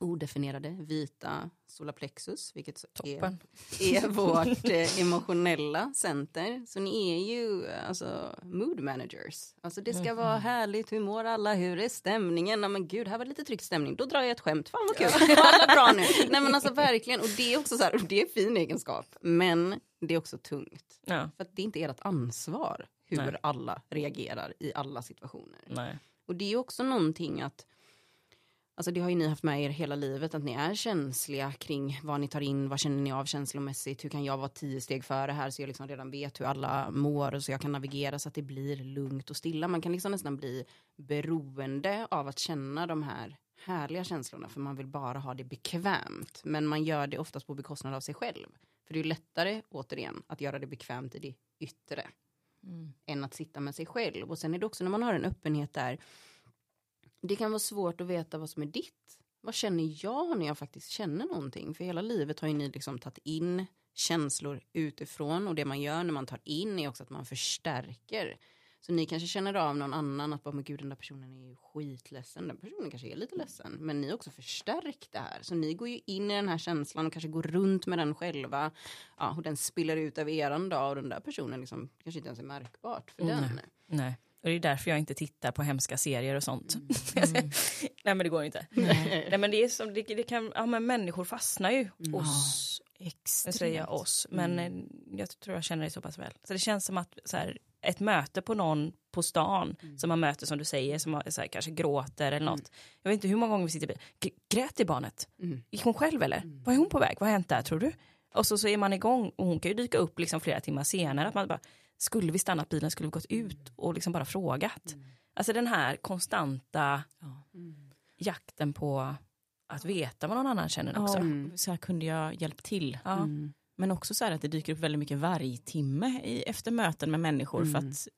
odefinierade vita solarplexus, vilket Toppen. är, är *laughs* vårt eh, emotionella center. Så ni är ju alltså, mood managers. Alltså det ska vara härligt, hur mår alla, hur är stämningen? Ja, men gud, här var lite tryckt stämning. Då drar jag ett skämt, fan vad kul, *laughs* alla bra nu? Nej men alltså verkligen, och det är också så här, och det är en fin egenskap. Men det är också tungt. Ja, För att det är inte ert ansvar hur Nej. alla reagerar i alla situationer. nej. Och det är också någonting att Alltså det har ju ni haft med er hela livet att ni är känsliga kring vad ni tar in, vad känner ni av känslomässigt, hur kan jag vara tio steg före här så jag liksom redan vet hur alla mår och så jag kan navigera så att det blir lugnt och stilla. Man kan liksom nästan bli beroende av att känna de här härliga känslorna för man vill bara ha det bekvämt. Men man gör det oftast på bekostnad av sig själv. För det är lättare, återigen, att göra det bekvämt i det yttre än att sitta med sig själv. Och sen är det också när man har en öppenhet där det kan vara svårt att veta vad som är ditt. Vad känner jag när jag faktiskt känner någonting? För hela livet har ju ni liksom tagit in känslor utifrån och det man gör när man tar in är också att man förstärker. Så ni kanske känner av någon annan att bara, men gud den där personen är ju skitledsen. Den personen kanske är lite ledsen. Men ni har också förstärkt det här. Så ni går ju in i den här känslan och kanske går runt med den själva. Ja, och den spiller ut över eran dag och den där personen liksom, kanske inte ens är märkbart för Mm. den. nej. Och det är därför jag inte tittar på hemska serier och sånt. *laughs* nej men det går inte. Nej men det är som, det, det kan, ja men människor fastnar ju hos, nu Extremt. säger jag oss, men eh, jag tror jag känner det så pass väl. Så det känns som att så här, ett möte på någon på stan som man möter som du säger, som har, så här, kanske gråter eller något. Jag vet inte hur många gånger vi sitter i bil. G- Grät i barnet? Mm. Gick hon själv eller? Var är hon på väg? Vad har hänt där tror du? Och så, så är man igång och hon kan ju dyka upp liksom flera timmar senare. Att man bara, skulle vi stannat bilen, skulle vi gått ut och liksom bara frågat. Alltså den här konstanta Ja. jakten på att veta vad någon annan känner också. Ja, Mm. så här kunde jag hjälpt till. Ja. Mm. Men också så här att det dyker upp väldigt mycket vargtimme i, efter möten med människor för Mm. att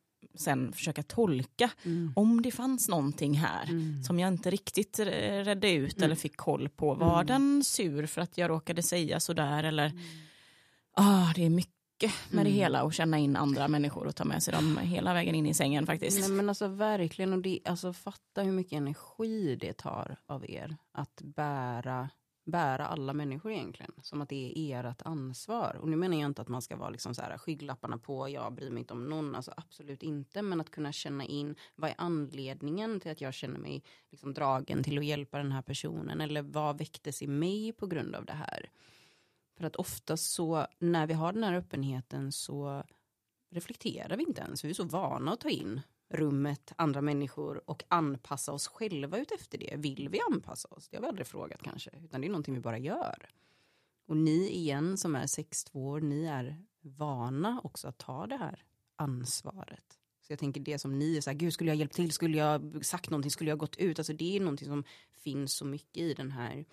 sen försöka tolka Mm. om det fanns någonting här Mm. som jag inte riktigt redde ut eller fick koll på. Var Mm. den sur för att jag råkade säga sådär eller ah, det är mycket med det Mm. hela att känna in andra människor och ta med sig dem hela vägen in i sängen faktiskt. Nej men alltså verkligen, och det, alltså fatta hur mycket energi det tar av er att bära, bära alla människor egentligen. Som att det är ert ansvar. Och nu menar jag inte att man ska vara liksom så här skygglapparna på, jag bryr mig inte om någon, alltså absolut inte. Men att kunna känna in, vad är anledningen till att jag känner mig liksom dragen till att hjälpa den här personen? Eller vad väcktes i mig på grund av det här? För att ofta så, när vi har den här öppenheten så reflekterar vi inte ens. Vi är så vana att ta in rummet, andra människor och anpassa oss själva ut efter det. Vill vi anpassa oss? Det har vi aldrig frågat kanske, utan det är någonting vi bara gör. Och ni igen som är 6-2 år, ni är vana också att ta det här ansvaret. Så jag tänker det som ni är så här, gud skulle jag hjälpt till, skulle jag sagt någonting, skulle jag gått ut? Alltså det är någonting som finns så mycket i den här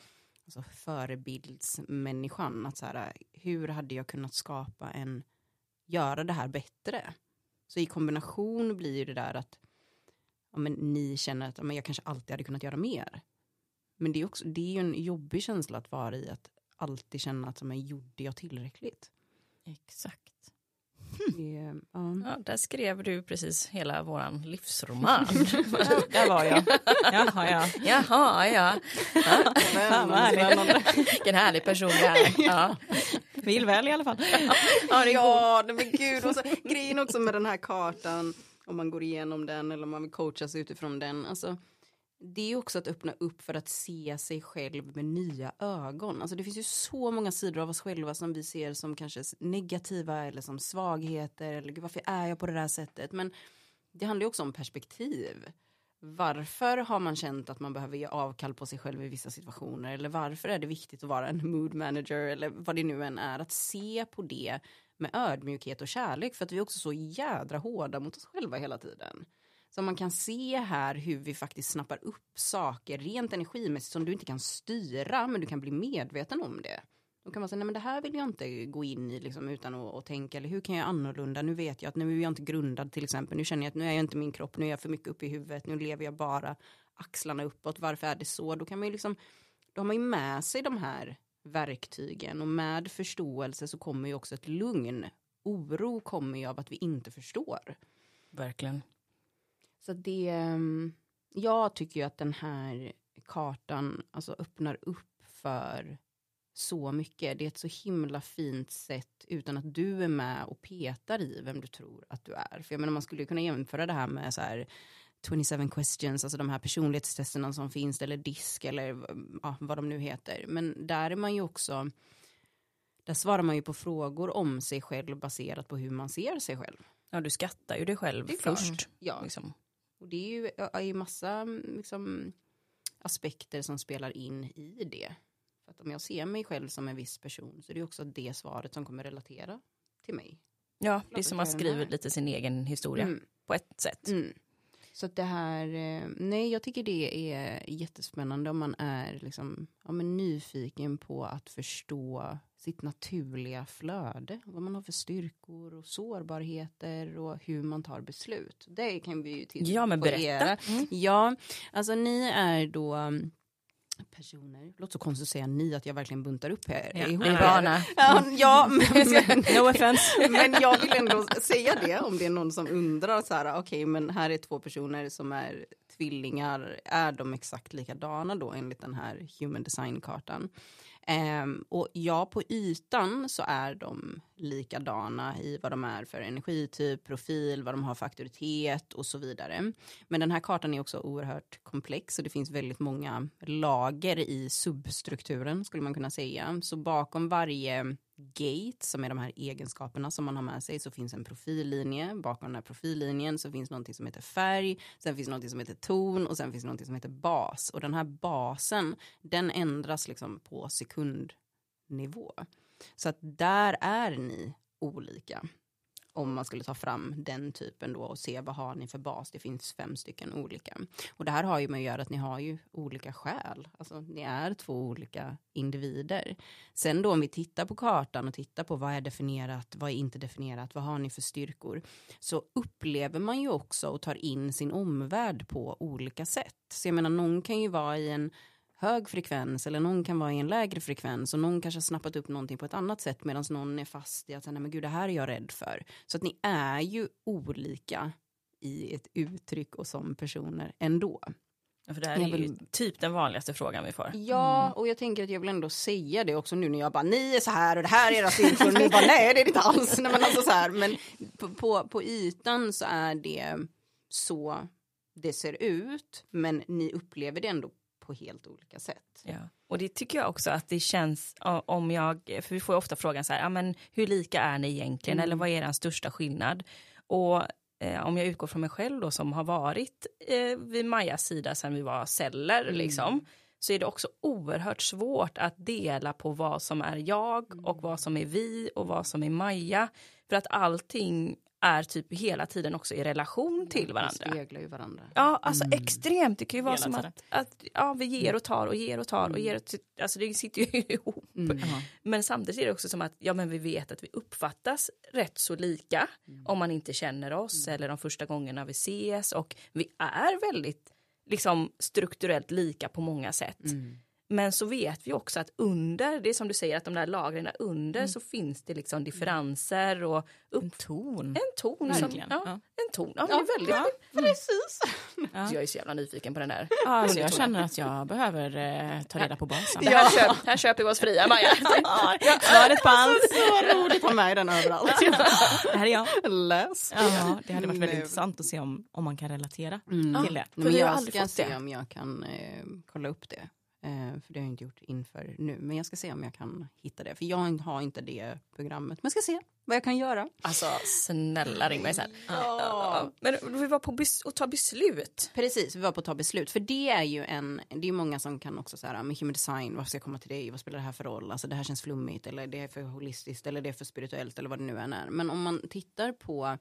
alltså förebildsmänniskan. Att så här, hur hade jag kunnat skapa en, göra det här bättre? Så i kombination blir ju det där att ja, men ni känner att ja, men jag kanske alltid hade kunnat göra mer. Men det är, också, det är ju en jobbig känsla att vara i, att alltid känna att men, gjorde jag tillräckligt? Exakt. Det, är- ja. Ja, där skrev du precis hela våran livsroman. *laughs* Där var jag. Jaha, ja. Jaha, ja. ja. *laughs* Fan, vad härligt. Vilken härlig person det är. Ja. Vill väl i alla fall. Ja, det. Ja, men gud. Och så, grejen också med den här kartan, om man går igenom den eller om man vill coachas utifrån den. Alltså, det är också att öppna upp för att se sig själv med nya ögon. Alltså, det finns ju så många sidor av oss själva som vi ser som kanske negativa eller som svagheter. Eller "Gud, varför är jag på det här sättet? Men det handlar ju också om perspektiv. Varför har man känt att man behöver ge avkall på sig själv i vissa situationer? Eller varför är det viktigt att vara en mood manager? Eller vad det nu än är. Att se på det med ödmjukhet och kärlek. För att vi är också så jädra hårda mot oss själva hela tiden. Så man kan se här hur vi faktiskt snappar upp saker rent energimässigt som du inte kan styra men du kan bli medveten om det. Då kan man säga, nej men det här vill jag inte gå in i liksom, utan att, att tänka, eller hur kan jag annorlunda, nu vet jag att nu är jag inte grundad till exempel, nu känner jag att nu är jag inte min kropp, nu är jag för mycket uppe i huvudet, nu lever jag bara axlarna uppåt, varför är det så? Då kan man ju liksom, då har man ju med sig de här verktygen och med förståelse så kommer ju också ett lugn. Oro kommer ju av att vi inte förstår. Verkligen. Så det, ehm, jag tycker ju att den här kartan alltså öppnar upp för så mycket. Det är ett så himla fint sätt utan att du är med och petar i vem du tror att du är. För jag menar man skulle ju kunna jämföra det här med så här 27 questions, alltså de här personlighetstesterna som finns eller disk eller ja, vad de nu heter. Men där är man ju också, där svarar man ju på frågor om sig själv baserat på hur man ser sig själv. Ja, du skattar ju dig själv först. Ja, Liksom. Och det är ju är ju massa mm, liksom, aspekter som spelar in i det. För att om jag ser mig själv som en viss person så är det också det svaret som kommer relatera till mig. Ja, det är som att skriva här. lite sin egen historia Mm. på ett sätt. Mm. Så att det här, eh, nej jag tycker det är jättespännande om man är liksom, ja, men nyfiken på att förstå sitt naturliga flöde. Vad man har för styrkor och sårbarheter och hur man tar beslut. Det kan vi ju titta Ja, men på berätta. Mm. Ja, alltså ni är då personer, låter så konstigt att säga ni, att jag verkligen buntar upp här. Ja, ihop er. Ja, ja *laughs* men, No offense. *laughs* men jag vill ändå säga det om det är någon som undrar så här, okej men här är två personer som är tvillingar, är de exakt likadana då enligt den här human design-kartan? Ehm, och ja, på ytan så är de likadana i vad de är för energityp, profil, vad de har för auktoritet och så vidare. Men den här kartan är också oerhört komplex och det finns väldigt många lager i substrukturen skulle man kunna säga. Så bakom varje gate som är de här egenskaperna som man har med sig så finns en profillinje. Bakom den här profillinjen så finns någonting som heter färg, sen finns någonting som heter ton och sen finns någonting som heter bas. Och den här basen den ändras liksom på sekundnivå. Så att där är ni olika. Om man skulle ta fram den typen då och se vad har ni för bas. Det finns fem stycken olika. Och det här har ju med att göra att ni har ju olika skäl, Alltså ni är två olika individer. Sen då om vi tittar på kartan och tittar på vad är definierat, vad är inte definierat, vad har ni för styrkor. Så upplever man ju också och tar in sin omvärld på olika sätt. Så jag menar någon kan ju vara i en hög frekvens eller någon kan vara i en lägre frekvens och någon kanske har snappat upp någonting på ett annat sätt medan någon är fast i att säga, nej men gud det här är jag rädd för. Så att ni är ju olika i ett uttryck och som personer ändå. Ja, För det här är ju vill- typ den vanligaste frågan vi får. Ja, och jag tänker att jag vill ändå säga det också nu när jag bara, ni är så här och det här är era styrkor och ni bara, nej det är det inte alls. Nej, men, alltså så här, men på, på, på ytan så är det så det ser ut, men ni upplever det ändå på helt olika sätt. Ja. Och det tycker jag också att det känns om jag, för vi får ju ofta frågan så här, ja, men hur lika är ni egentligen Mm. eller vad är er största skillnad? Och eh, om jag utgår från mig själv då som har varit eh, vid Majas sida sedan vi var celler Mm. liksom, så är det också oerhört svårt att dela på vad som är jag Mm. och vad som är vi och vad som är Maja. För att allting är typ hela tiden också i relation till Vi varandra. speglar ju varandra. Ja, alltså extremt. Det kan ju vara Hela som att, att ja, vi ger och tar och ger och tar och ger. Och, alltså det sitter ju *laughs* ihop. Mm. Men samtidigt är det också som att ja, men vi vet att vi uppfattas rätt så lika om man inte känner oss eller de första gångerna vi ses och vi är väldigt liksom strukturellt lika på många sätt. Mm. Men så vet vi också att under, det är som du säger att de där lagren under så finns det liksom differenser och upp, En ton. en ton. Som, Verkligen. ja, Ja. En ton, ja, är väldigt, Ja. *laughs* Precis. Så jag är så jävla nyfiken på den där. Ja, alltså, jag känner att jag behöver eh, ta reda på basen. Det här, köp, här köper vi oss fria Maja. *laughs* Svaret på allt. Så roligt ha med den överallt. Det här är jag. Läs. Ja, det hade varit väldigt intressant att se om, om man kan relatera Mm. till det. Men jag aldrig ska se om jag kan eh, kolla upp det. Eh, för det har jag inte gjort inför nu. Men jag ska se om jag kan hitta det. För jag har inte det programmet. Men jag ska se vad jag kan göra. Alltså snälla ring mig sen. Ja. Men vi var på att ta beslut. Precis, vi var på att ta beslut. För det är ju en, det är många som kan också säga, med human design, varför ska jag komma till dig, vad spelar det här för roll, alltså det här känns flummigt, eller det är för holistiskt, eller det är för spirituellt, eller vad det nu än är. Men om man tittar på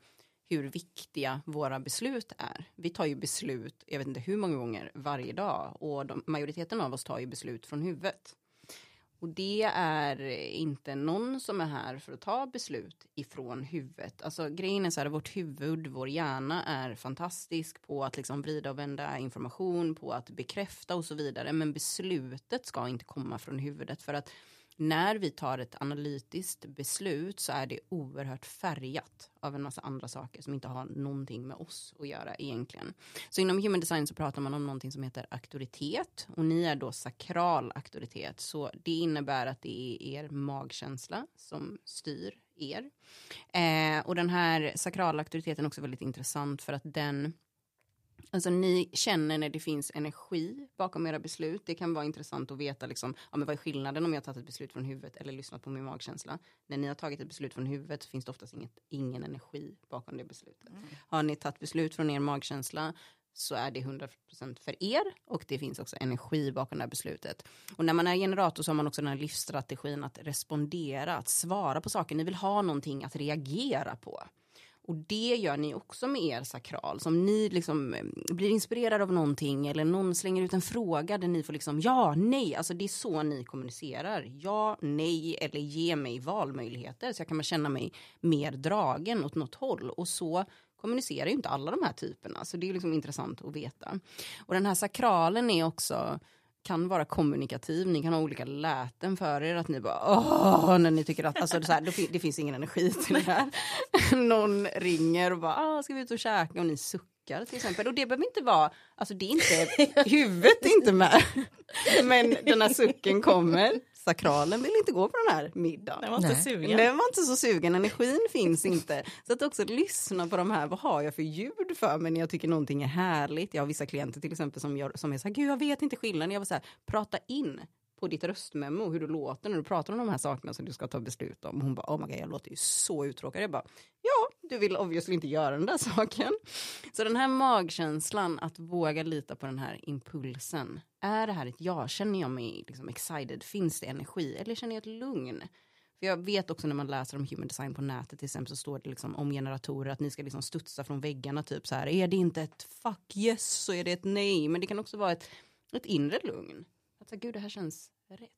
hur viktiga våra beslut är. Vi tar ju beslut, jag vet inte hur många gånger varje dag och de, majoriteten av oss tar ju beslut från huvudet. Och det är inte någon som är här för att ta beslut ifrån huvudet. Alltså grejen är så här, vårt huvud, vår hjärna är fantastisk på att liksom vrida och vända information, på att bekräfta och så vidare. Men beslutet ska inte komma från huvudet för att när vi tar ett analytiskt beslut så är det oerhört färgat av en massa andra saker som inte har någonting med oss att göra egentligen. Så inom human design så pratar man om någonting som heter auktoritet och ni är då sakral auktoritet. Så det innebär att det är er magkänsla som styr er. Eh, och den här sakrala auktoriteten är också väldigt intressant för att den Alltså ni känner när det finns energi bakom era beslut. Det kan vara intressant att veta liksom, ja, men vad är skillnaden om jag har tagit ett beslut från huvudet eller lyssnat på min magkänsla. När ni har tagit ett beslut från huvudet så finns det oftast inget, ingen energi bakom det beslutet. Har ni tagit beslut från er magkänsla så är det 100% för er och det finns också energi bakom det här beslutet. Och när man är generator så har man också den här livsstrategin att respondera, att svara på saker. Ni vill ha någonting att reagera på. Och det gör ni också med er sakral. Som ni liksom eh, blir inspirerade av någonting eller någon slänger ut en fråga där ni får liksom ja, nej. Alltså det är så ni kommunicerar. Ja, nej eller ge mig valmöjligheter så jag kan känna mig mer dragen åt något håll. Och så kommunicerar ju inte alla de här typerna. Så det är liksom intressant att veta. Och den här sakralen är också kan vara kommunikativ, ni kan ha olika läten för er, att ni bara åh, när ni tycker att, alltså så här, det, fin- det finns ingen energi till det här. *laughs* Någon ringer och bara, ah, ska vi ut och käka och ni suckar till exempel. Och det behöver inte vara, alltså det är inte, *laughs* huvudet är inte med. Men den här sucken kommer, sakralen vill inte gå på den här middagen. Den var inte Nej. sugen. Den var inte så sugen, energin finns inte. Så att också lyssna på de här, vad har jag för ljud för mig när jag tycker någonting är härligt. Jag har vissa klienter till exempel som, gör, som är så här, gud jag vet inte skillnaden. Jag var så här, prata in på ditt röstmemo hur du låter när du pratar om de här sakerna som du ska ta beslut om. Hon bara, oh my god, jag låter ju så uttråkad. Jag bara, ja, du vill obviously inte göra den där *laughs* saken. Så den här magkänslan, att våga lita på den här impulsen. Är det här ett ja? Känner jag mig liksom excited? Finns det energi? Eller känner jag ett lugn? För jag vet också när man läser om human design på nätet till exempel så står det liksom om generatorer att ni ska liksom studsa från väggarna typ så här. Är det inte ett fuck yes så är det ett nej. Men det kan också vara ett, ett inre lugn. Att säga, gud det här känns rätt.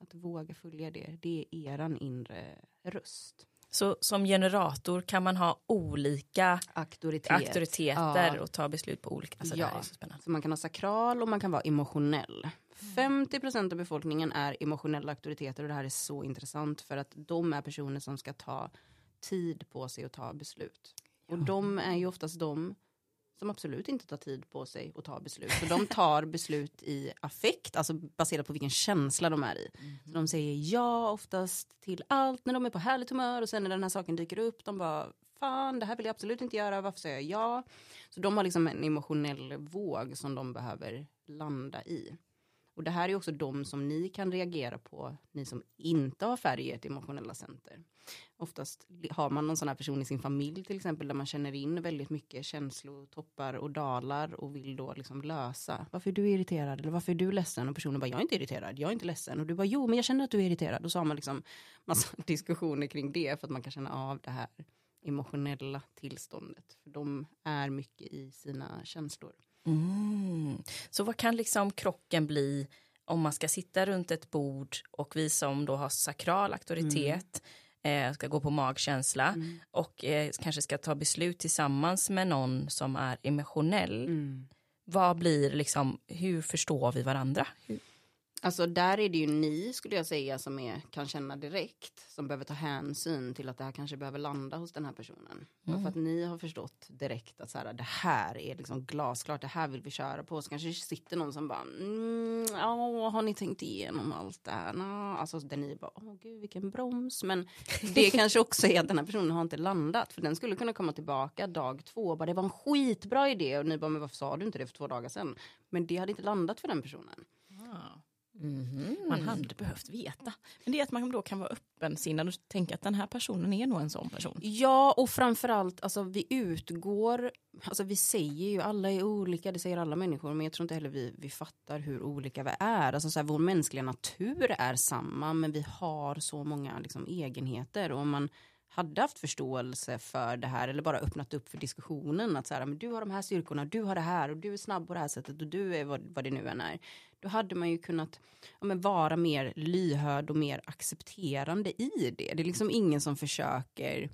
Att våga följa det. Det är eran inre röst. Så som generator kan man ha olika Auktoritet. auktoriteter Ja. och ta beslut på olika. Alltså Ja. Så spännande. Så man kan ha sakral och man kan vara emotionell. 50% av befolkningen är emotionella auktoriteter och det här är så intressant för att de är personer som ska ta tid på sig att ta beslut. Och de är ju oftast de som absolut inte tar tid på sig att ta beslut. Så de tar *laughs* beslut i affekt, alltså baserat på vilken känsla de är i. Så de säger ja oftast till allt när de är på härligt humör och sen när den här saken dyker upp, de bara fan det här vill jag absolut inte göra, varför säger jag ja? Så de har liksom en emotionell våg som de behöver landa i. Och det här är också de som ni kan reagera på, ni som inte har färg i ert emotionella center. Oftast har man någon sån här person i sin familj till exempel där man känner in väldigt mycket känslotoppar och dalar och vill då liksom lösa. Varför är du irriterad eller varför är du ledsen? Och personen bara, jag är inte irriterad, jag är inte ledsen. Och du bara, jo men jag känner att du är irriterad. Och så har man liksom massa *laughs* diskussioner kring det för att man kan känna av det här emotionella tillståndet. För de är mycket i sina känslor. Mm. Så vad kan liksom krocken bli om man ska sitta runt ett bord och vi som då har sakral auktoritet eh, ska gå på magkänsla och eh, kanske ska ta beslut tillsammans med någon som är emotionell. vad blir liksom, hur förstår vi varandra? Hur, Alltså där är det ju ni skulle jag säga som är, kan känna direkt som behöver ta hänsyn till att det här kanske behöver landa hos den här personen. Mm. För att ni har förstått direkt att så här, det här är liksom glasklart, det här vill vi köra på. Så kanske sitter någon som bara, mm, ja, har ni tänkt igenom allt det här? Nå, alltså där ni bara, åh gud vilken broms. Men det *laughs* kanske också är att den här personen har inte landat. För den skulle kunna komma tillbaka dag två och bara, det var en skitbra idé. Och ni bara, men varför sa du inte det för två dagar sedan? Men det hade inte landat för den personen. Ah. Mm. Man hade behövt veta. Men det är att man då kan vara öppensinnad och tänka att den här personen är nog en sån person. Ja, och framförallt, alltså vi utgår, alltså vi säger ju alla är olika, det säger alla människor, men jag tror inte heller vi, vi fattar hur olika vi är. Alltså så här, vår mänskliga natur är samma, men vi har så många liksom, egenheter. Och om man hade haft förståelse för det här eller bara öppnat upp för diskussionen att så här, men du har de här styrkorna, du har det här och du är snabb på det här sättet och du är vad, vad det nu än är. Då hade man ju kunnat ja, men vara mer lyhörd och mer accepterande i det. Det är liksom ingen som försöker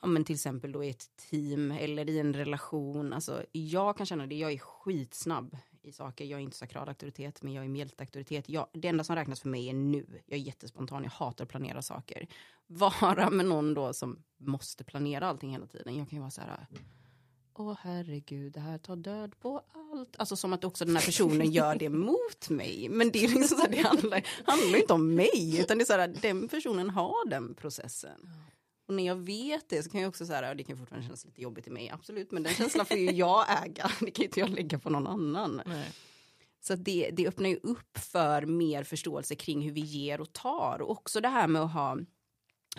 ja, men till exempel då i ett team eller i en relation. Alltså, jag kan känna det, jag är skitsnabb i saker. Jag är inte sakral auktoritet, men jag är mjältauktoritet. Jag, det enda som räknas för mig är nu. Jag är jättespontan, jag hatar att planera saker. *laughs* Vara med någon då som måste planera allting hela tiden. Jag kan ju vara så här, åh herregud, det här tar död på allt. Alltså som att också den här personen gör det *laughs* mot mig. Men det är liksom så här, det handlar, handlar inte om mig, utan det är så här, den personen har den processen. Och när jag vet det så kan jag också säga, det kan fortfarande kännas lite jobbigt i mig, absolut, men den känslan får ju jag *laughs* äga, det kan inte jag lägga på någon annan. Nej. Så det, det öppnar ju upp för mer förståelse kring hur vi ger och tar. Och också det här med att ha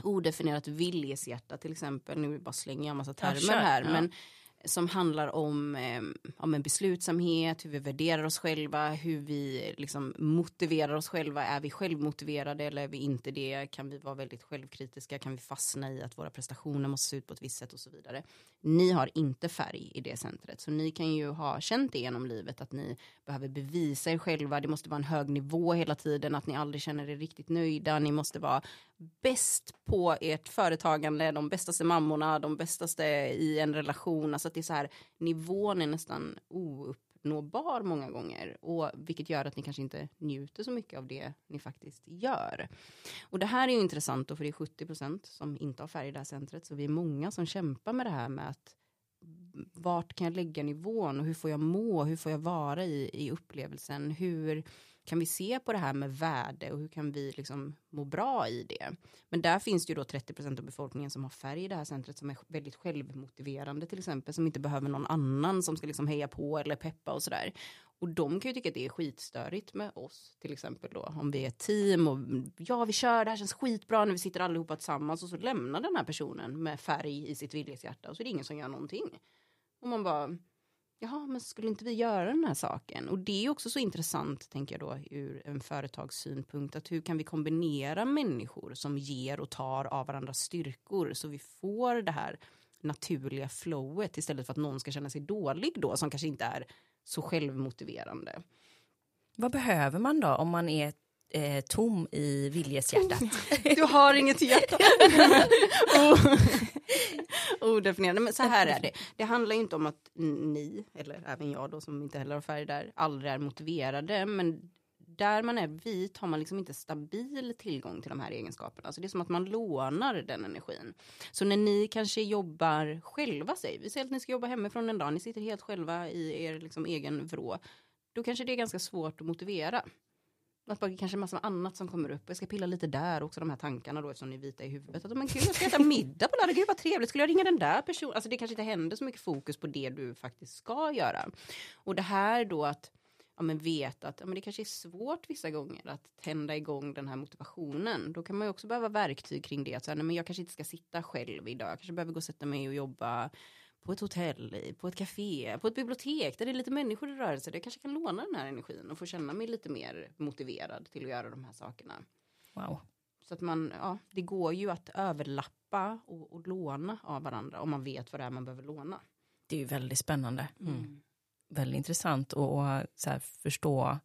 odefinierat viljeshjärta till exempel. Nu bara slänger jag en massa termer här. Ja. Men som handlar om, eh, om en beslutsamhet, hur vi värderar oss själva, hur vi liksom motiverar oss själva. Är vi självmotiverade eller är vi inte det? Kan vi vara väldigt självkritiska? Kan vi fastna i att våra prestationer måste se ut på ett visst sätt och så vidare? Ni har inte färg i det centret, så ni kan ju ha känt det genom livet att ni behöver bevisa er själva. Det måste vara en hög nivå hela tiden, att ni aldrig känner er riktigt nöjda. Ni måste vara bäst på ert företagande, de bästaste mammorna, de bästaste i en relation. Alltså att det är så här, nivån är nästan oupp ouppnåbar många gånger. Och vilket gör att ni kanske inte njuter så mycket av det ni faktiskt gör. Och det här är ju intressant då, för det är 70% som inte har färg i det här centret. Så vi är många som kämpar med det här med att mm, vart kan jag lägga nivån och hur får jag må, hur får jag vara i, i upplevelsen, hur kan vi se på det här med värde och hur kan vi liksom må bra i det? Men där finns det ju då 30% av befolkningen som har färg i det här centret som är väldigt självmotiverande till exempel, som inte behöver någon annan som ska liksom heja på eller peppa och sådär. Och de kan ju tycka att det är skitstörigt med oss, till exempel då, om vi är ett team och ja, vi kör, det här känns skitbra när vi sitter allihopa tillsammans och så lämnar den här personen med färg i sitt viljeshjärta och så är det ingen som gör någonting. Och man bara, jaha, men skulle inte vi göra den här saken? Och det är också så intressant, tänker jag då, ur en företagssynpunkt, att hur kan vi kombinera människor som ger och tar av varandras styrkor, så vi får det här naturliga flowet istället för att någon ska känna sig dålig då, som kanske inte är så självmotiverande. Vad behöver man då om man är eh, tom i viljeshjärtat? Du har inget hjärta. *laughs* Odefinierande, men så här är det. Det handlar inte om att ni, eller även jag då som inte heller har färg där, aldrig är motiverade. Men där man är vit har man liksom inte stabil tillgång till de här egenskaperna. Så det är som att man lånar den energin. Så när ni kanske jobbar själva, säg, vi säger att ni ska jobba hemifrån en dag, ni sitter helt själva i er liksom egen vrå. Då kanske det är ganska svårt att motivera. Att bara kanske massa annat som kommer upp. Jag ska pilla lite där också, de här tankarna då eftersom ni är vita i huvudet. Att, men gud, jag ska äta *laughs* middag på lördag, gud vad trevligt. Skulle jag ringa den där personen? Alltså det kanske inte händer så mycket fokus på det du faktiskt ska göra. Och det här då att ja, men veta att ja, men det kanske är svårt vissa gånger att tända igång den här motivationen. Då kan man ju också behöva verktyg kring det. Att säga, nej, men jag kanske inte ska sitta själv idag. Jag kanske behöver gå och sätta mig och jobba på ett hotell, på ett café, på ett bibliotek där det är lite människor i rörelse. Jag kanske kan låna den här energin och få känna mig lite mer motiverad till att göra de här sakerna. Wow. Så att man, ja, det går ju att överlappa och, och låna av varandra om man vet vad det är man behöver låna. Det är ju väldigt spännande. Mm. Väldigt intressant att förstå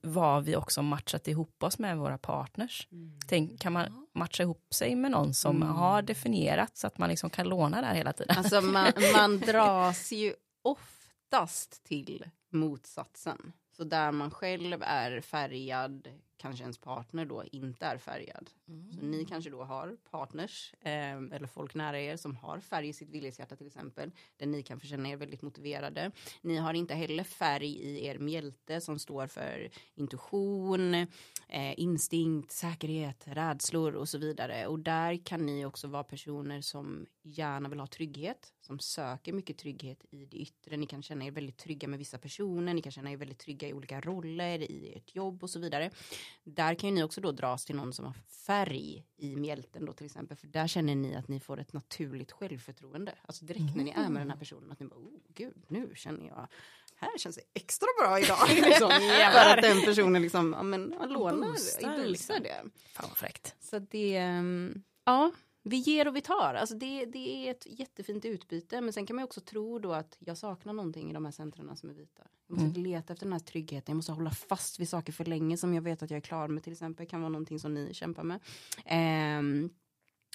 vad vi också matchat ihop oss med våra partners. Mm. Tänk, kan man matcha ihop sig med någon som mm. har definierat så att man liksom kan låna där hela tiden? Alltså man, *laughs* man dras ju ofta lättast till motsatsen. Så där man själv är färgad, kanske ens partner då inte är färgad. Så ni kanske då har partners eh, eller folk nära er som har färg i sitt villighetshjärta till exempel. Där ni kan känna er väldigt motiverade. Ni har inte heller färg i er mjälte som står för intuition, eh, instinkt, säkerhet, rädslor och så vidare. Och där kan ni också vara personer som gärna vill ha trygghet, som söker mycket trygghet i det yttre. Ni kan känna er väldigt trygga med vissa personer, ni kan känna er väldigt trygga i olika roller, i ert jobb och så vidare. Där kan ju ni också då dras till någon som har färg i mjälten då till exempel, för där känner ni att ni får ett naturligt självförtroende. Alltså direkt när ni är med den här personen, att ni bara, oh gud, nu känner jag här känns det extra bra idag. *laughs* liksom, *laughs* för att den personen liksom, ja men lånar, Boostar, boostar liksom. det. Fan vad fräckt. Så det, ehm, ja, vi ger och vi tar. Alltså det, det är ett jättefint utbyte. Men sen kan man också tro då att jag saknar någonting i de här centrarna som är vita. Jag måste leta efter den här tryggheten. Jag måste hålla fast vid saker för länge som jag vet att jag är klar med till exempel. Kan vara någonting som ni kämpar med. Ehm,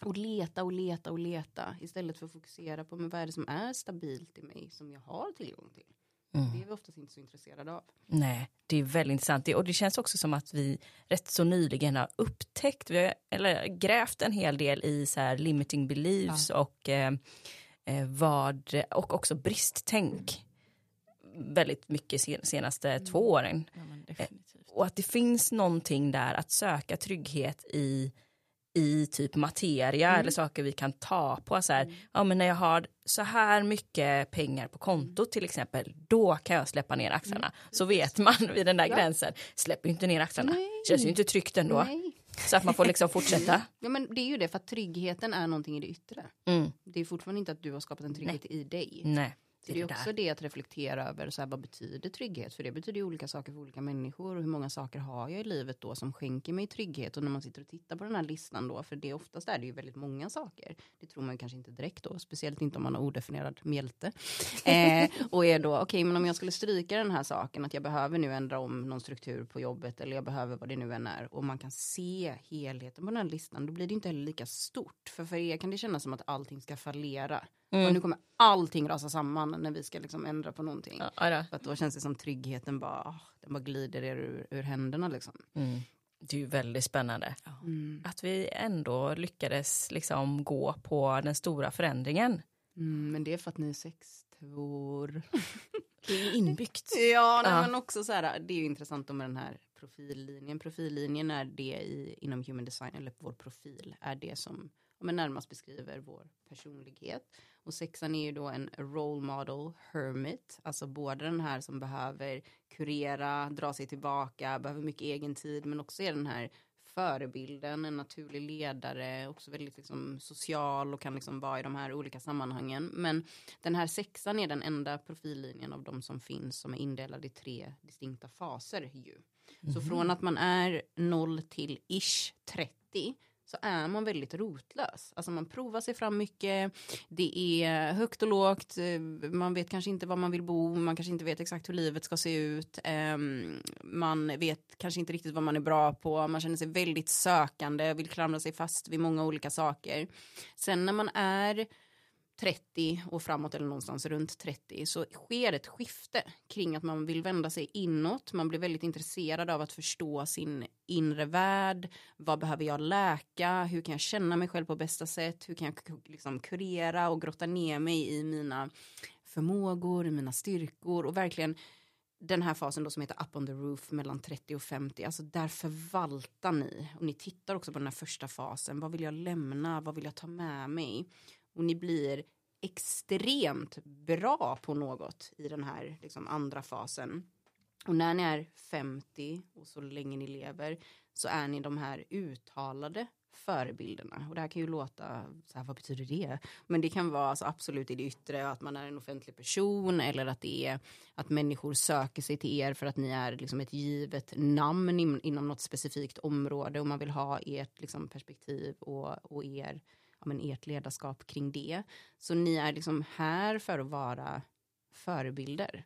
och leta och leta och leta istället för att fokusera på men vad är det som är stabilt i mig som jag har tillgång till. Det är vi oftast inte så intresserade av. Nej, det är väldigt intressant. Det- Och det känns också som att vi rätt så nyligen har upptäckt, vi har, eller grävt en hel del i så här limiting beliefs och eh, eh, vad, och också bristtänk. Väldigt mycket sen, senaste två åren. Ja, definitivt. Och att det finns någonting där att söka trygghet i i typ materia eller saker vi kan ta på. Så här, ja, men när jag har så här mycket pengar på kontot till exempel, då kan jag släppa ner axlarna. Så vet man vid den där gränsen, släpper ju inte ner axlarna. Nej. Känns ju inte tryggt ändå. Nej. Så att man får liksom fortsätta. *laughs* Ja men det är ju det för att tryggheten är någonting i det yttre. Mm. Det är fortfarande inte att du har skapat en trygghet i dig. Nej, Så det är också det att reflektera över så här, vad betyder trygghet? För det betyder ju olika saker för olika människor och hur många saker har jag i livet då som skänker mig trygghet och när man sitter och tittar på den här listan då, för det oftast är det ju väldigt många saker. Det tror man kanske inte direkt då, speciellt inte om man har odefinierad mjälte. *laughs* Eh, och är då, okej men om jag skulle stryka den här saken att jag behöver nu ändra om någon struktur på jobbet eller jag behöver vad det nu än är och man kan se helheten på den här listan, då blir det inte heller lika stort. För för er kan det kännas som att allting ska fallera. Och nu kommer allting rasa samman när vi ska liksom ändra på någonting. Ja. För att då känns det som tryggheten bara, ah, den bara glider er ur, ur händerna liksom. Mm. Det är ju väldigt spännande. Att vi ändå lyckades liksom gå på den stora förändringen. Mm, men det är för att ni är sextvåor. *laughs* Det är inbyggt. Ja, nej, Ja. men också så här, det är ju intressant med den här profillinjen. Profillinjen är det i, inom human design, eller vår profil, är det som men närmast beskriver vår personlighet. Och sexan är ju då en role model hermit, alltså både den här som behöver kurera, dra sig tillbaka, behöver mycket egen tid, men också är den här förebilden, en naturlig ledare, också väldigt liksom social och kan liksom vara i de här olika sammanhangen. Men den här sexan är den enda profillinjen av de som finns som är indelade i tre distinkta faser ju. Så från att man är 0 till ish 30 så är man väldigt rotlös. Alltså man provar sig fram mycket, det är högt och lågt, eh, man vet kanske inte var man vill bo, man kanske inte vet exakt hur livet ska se ut, ehm, man vet kanske inte riktigt vad man är bra på, man känner sig väldigt sökande, vill klamra sig fast vid många olika saker. Sen när man är 30 och framåt eller någonstans runt 30 så sker ett skifte kring att man vill vända sig inåt. Man blir väldigt intresserad av att förstå sin inre värld. Vad behöver jag läka? Hur kan jag känna mig själv på bästa sätt? Hur kan jag liksom kurera och grotta ner mig i mina förmågor, i mina styrkor och verkligen den här fasen då som heter up on the roof mellan 30 och 50, alltså där förvaltar ni och ni tittar också på den här första fasen. Vad vill jag lämna? Vad vill jag ta med mig? Och ni blir extremt bra på något i den här liksom, andra fasen. Och när ni är 50 och så länge ni lever så är ni de här uttalade förebilderna. Och det här kan ju låta, så här, vad betyder det? Men det kan vara alltså, absolut i det yttre att man är en offentlig person eller att det är att människor söker sig till er för att ni är liksom ett givet namn in, inom något specifikt område och man vill ha ert liksom, perspektiv och, och er, men ert ledarskap kring det. Så ni är liksom här för att vara förebilder.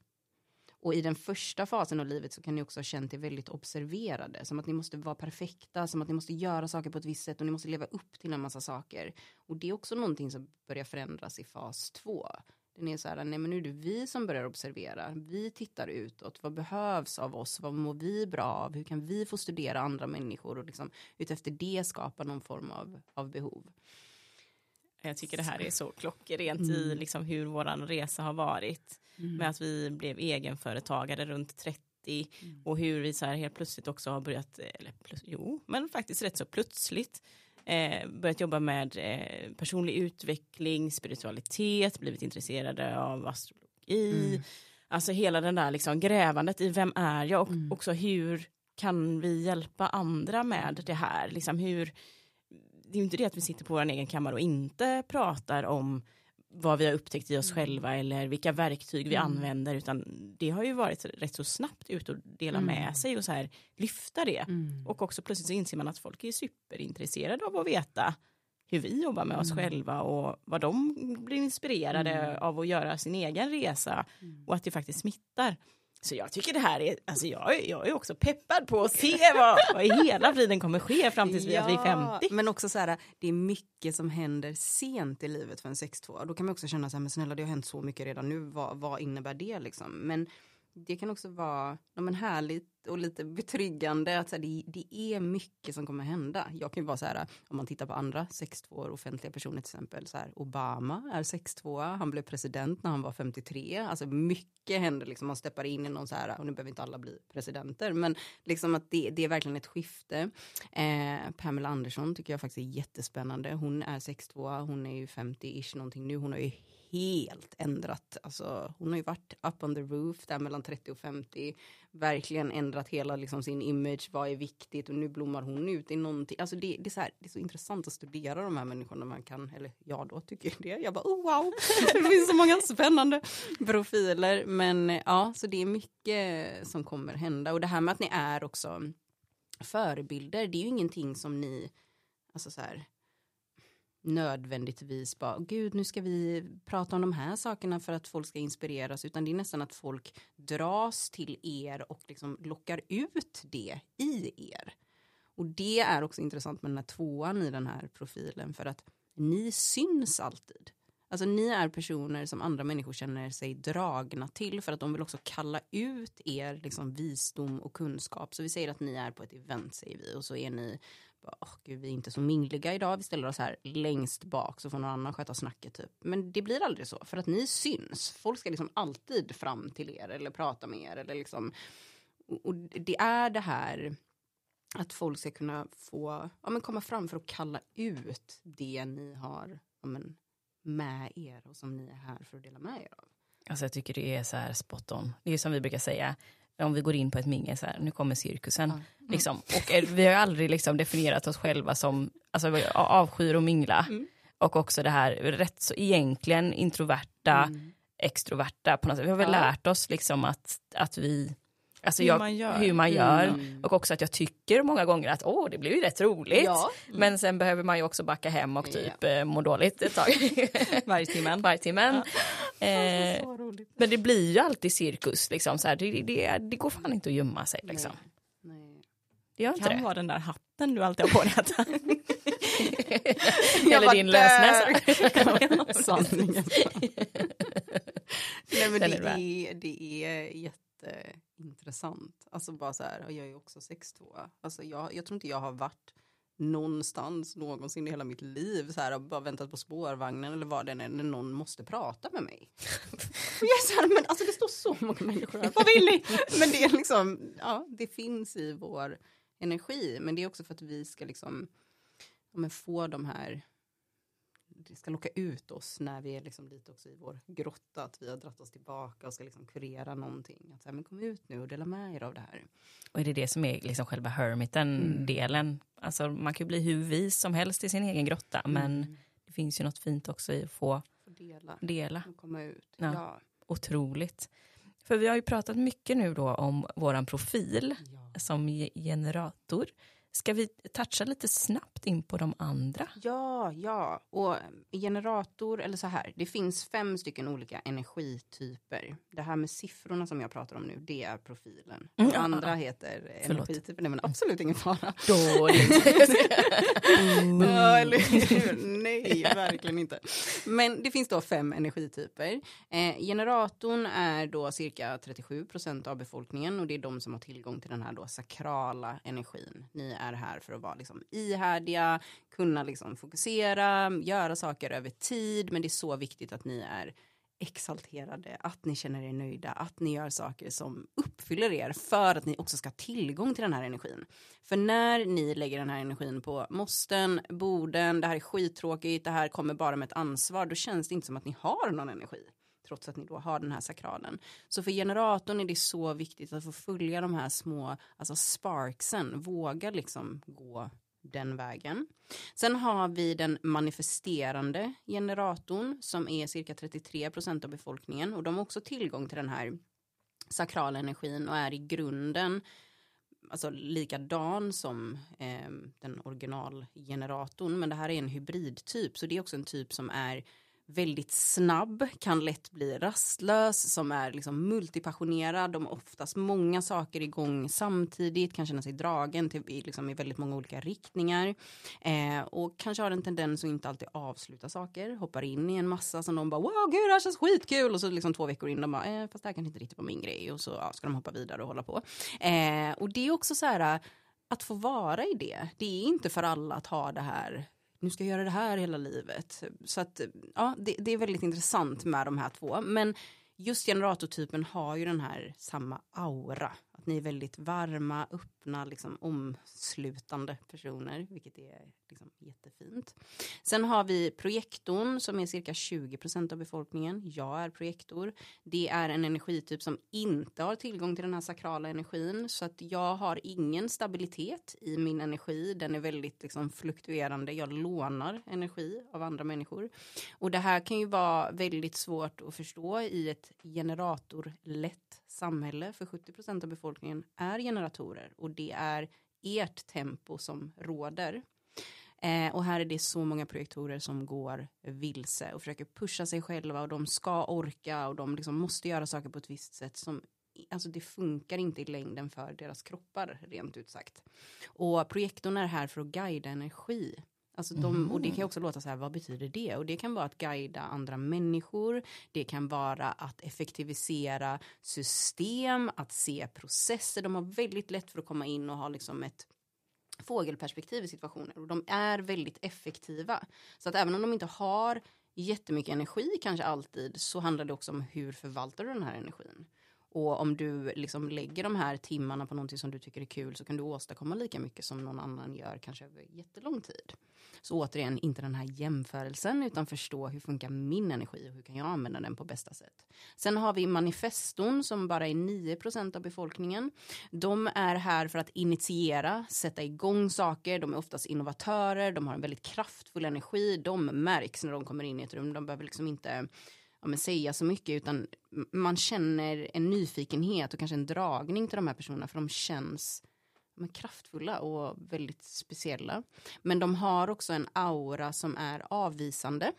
Och i den första fasen av livet så kan ni också ha känt er väldigt observerade. Som att ni måste vara perfekta, som att ni måste göra saker på ett visst sätt och ni måste leva upp till en massa saker. Och det är också någonting som börjar förändras i fas två. Den är så här, nej men nu är det vi som börjar observera. Vi tittar utåt. Vad behövs av oss? Vad mår vi bra av? Hur kan vi få studera andra människor och liksom utefter det skapa någon form av, av behov? Jag tycker det här är så klockrent mm. i liksom hur vår resa har varit. Mm. Med att vi blev egenföretagare runt 30 mm. och hur vi så här helt plötsligt också har börjat, eller plus, jo, men faktiskt rätt så plötsligt eh, börjat jobba med eh, personlig utveckling, spiritualitet, blivit intresserade av astrologi. Mm. Alltså hela den där liksom grävandet i vem är jag och mm. också hur kan vi hjälpa andra med det här? Liksom hur, det är ju inte det att vi sitter på vår egen kammare och inte pratar om vad vi har upptäckt i oss mm. själva eller vilka verktyg vi mm. använder utan det har ju varit rätt så snabbt ut och dela mm. med sig och så här lyfta det mm. och också plötsligt så inser man att folk är superintresserade av att veta hur vi jobbar med oss mm. själva och vad de blir inspirerade mm. av att göra sin egen resa och att det faktiskt smittar. Så jag tycker det här är, alltså jag, jag är också peppad på att se vad, vad i hela friden kommer ske fram tills ja, vi är 50. Men också så här, det är mycket som händer sent i livet för en 6-2. Då kan man också känna så här, men snälla det har hänt så mycket redan nu, vad, vad innebär det liksom? Men det kan också vara ja, men härligt och lite betryggande att så här, det, det, är mycket som kommer hända. Jag kan ju vara så här, om man tittar på andra 6-2 offentliga personer till exempel, så här, Obama är 6-2, han blev president när han var 53, alltså mycket händer liksom, man steppar in i någon så här, och nu behöver inte alla bli presidenter, men liksom att det, det är verkligen ett skifte. Eh, Pamela Andersson tycker jag faktiskt är jättespännande, hon är 6-2, hon är ju 50-ish någonting nu, hon har ju helt ändrat. Alltså, hon har ju varit up on the roof där mellan 30 och 50. Verkligen ändrat hela liksom, sin image. Vad är viktigt? Och nu blommar hon ut i någonting. Alltså, det, det, är så här, det är så intressant att studera de här människorna. Man kan, eller jag då tycker det. Jag bara oh, wow, *laughs* det finns så många spännande profiler. Men ja, så det är mycket som kommer hända. Och det här med att ni är också förebilder. Det är ju ingenting som ni, alltså så här nödvändigtvis bara, gud nu ska vi prata om de här sakerna för att folk ska inspireras, utan det är nästan att folk dras till er och liksom lockar ut det i er. Och det är också intressant med den här tvåan i den här profilen, för att ni syns alltid. Alltså ni är personer som andra människor känner sig dragna till för att de vill också kalla ut er liksom visdom och kunskap. Så vi säger att ni är på ett event säger vi och så är ni oh, gud, vi är inte så mingliga idag, vi ställer oss här längst bak så får någon annan sköta snacket typ. Men det blir aldrig så, för att ni syns. Folk ska liksom alltid fram till er eller prata med er eller liksom. Och det är det här att folk ska kunna få ja, men komma fram för att kalla ut det ni har ja, men, med er och som ni är här för att dela med er av. Alltså jag tycker det är så här spot on. Det är som vi brukar säga, om vi går in på ett mingel så här, nu kommer cirkusen. Mm. Liksom. Och vi har aldrig liksom definierat oss själva som, alltså avskyr att mingla. Mm. Och också det här rätt så egentligen introverta, mm. extroverta på något sätt. Vi har väl ja. lärt oss liksom att, att vi Alltså hur, jag, man gör. hur man gör. Mm. Och också att jag tycker många gånger att åh, det blir ju rätt roligt. Ja. Mm. Men sen behöver man ju också backa hem och typ ja. Eh, må dåligt ett tag. *laughs* Vargtimmen. Vargtimmen. Ja. Eh, men det blir ju alltid cirkus, liksom. så här, det, det, det går fan inte att gömma sig. Liksom. Nej. Nej. Det gör inte kan det. vara den där hatten du alltid har på dig. *laughs* Eller din lösnäsa. Sanningen. *laughs* Nej, men det, är, det är jätte jätteintressant. Alltså bara så här, jag är också 6'2. Alltså jag, jag tror inte jag har varit någonstans någonsin i hela mitt liv så här, och bara väntat på spårvagnen eller vad det är när någon måste prata med mig. jag är så här, men alltså det står så många människor här, vad vill ni? Men det är liksom, ja, det finns i vår energi, men det är också för att vi ska liksom ja, få de här ska locka ut oss när vi är liksom lite också i vår grotta, att vi har dratt oss tillbaka och ska liksom kurera någonting. Att säga, men kom ut nu och dela med er av det här. Och är det det som är liksom själva hermiten-delen? Mm. Alltså man kan ju bli hur vis som helst i sin egen grotta, mm. men det finns ju något fint också i att få, få dela. dela. Och komma ut. Ja. ja. Otroligt. För vi har ju pratat mycket nu då om våran profil ja. som generator Ska vi toucha lite snabbt in på de andra? Ja, ja. Och generator, eller så här, det finns fem stycken olika energityper. Det här med siffrorna som jag pratar om nu, det är profilen. De Mm, ja, andra ja. heter Förlåt. energityper, nej men absolut ingen fara. Dåligt. *laughs* Ja, eller hur? Nej, verkligen inte. Men det finns då fem energityper. Eh, generatorn är då cirka 37 procent av befolkningen och det är de som har tillgång till den här då sakrala energin. Ni är här för att vara liksom ihärdiga, kunna liksom fokusera, göra saker över tid, men det är så viktigt att ni är exalterade, att ni känner er nöjda, att ni gör saker som uppfyller er för att ni också ska ha tillgång till den här energin. För när ni lägger den här energin på måsten, borden, det här är skittråkigt, det här kommer bara med ett ansvar, då känns det inte som att ni har någon energi. Trots att ni då har den här sakralen. Så för generatorn är det så viktigt att få följa de här små, alltså sparksen, våga liksom gå den vägen. Sen har vi den manifesterande generatorn som är cirka 33 procent av befolkningen och de har också tillgång till den här sakrala energin och är i grunden alltså likadan som eh, den originalgeneratorn men det här är en hybridtyp så det är också en typ som är väldigt snabb, kan lätt bli rastlös, som är liksom multipassionerad, de har oftast många saker igång samtidigt, kan känna sig dragen till liksom, i väldigt många olika riktningar eh, och kanske har en tendens att inte alltid avsluta saker, hoppar in i en massa som de bara wow gud det här känns skitkul och så liksom två veckor in de bara eh, fast det här kanske inte riktigt var min grej och så ja, ska de hoppa vidare och hålla på. Eh, och det är också så här att få vara i det, det är inte för alla att ha det här nu ska jag göra det här hela livet. Så att ja, det, det är väldigt intressant med de här två. Men just generatortypen har ju den här samma aura. Att ni är väldigt varma, öppna, liksom omslutande personer, vilket är liksom jättefint. Sen har vi projektorn som är cirka 20 procent av befolkningen. Jag är projektor. Det är en energityp som inte har tillgång till den här sakrala energin så att jag har ingen stabilitet i min energi. Den är väldigt liksom fluktuerande. Jag lånar energi av andra människor och det här kan ju vara väldigt svårt att förstå i ett generatorlätt samhälle för 70 procent av befolkningen är generatorer och det är ert tempo som råder. Eh, och här är det så många projektorer som går vilse och försöker pusha sig själva och de ska orka och de liksom måste göra saker på ett visst sätt som Alltså det funkar inte i längden för deras kroppar rent ut sagt. Och projektorn är här för att guida energi. Alltså de, och det kan ju också låta så här, vad betyder det? Och det kan vara att guida andra människor, det kan vara att effektivisera system, att se processer. De har väldigt lätt för att komma in och ha liksom ett fågelperspektiv i situationer och de är väldigt effektiva. Så att även om de inte har jättemycket energi kanske alltid så handlar det också om hur förvaltar du den här energin. Och om du liksom lägger de här timmarna på någonting som du tycker är kul så kan du åstadkomma lika mycket som någon annan gör kanske över jättelång tid. Så återigen, inte den här jämförelsen utan förstå hur funkar min energi och hur kan jag använda den på bästa sätt. Sen har vi manifeston som bara är 9% av befolkningen. De är här för att initiera, sätta igång saker, de är oftast innovatörer, de har en väldigt kraftfull energi, de märks när de kommer in i ett rum, de behöver liksom inte ja, men säga så mycket utan man känner en nyfikenhet och kanske en dragning till de här personerna för de känns men kraftfulla och väldigt speciella. Men de har också en aura som är avvisande.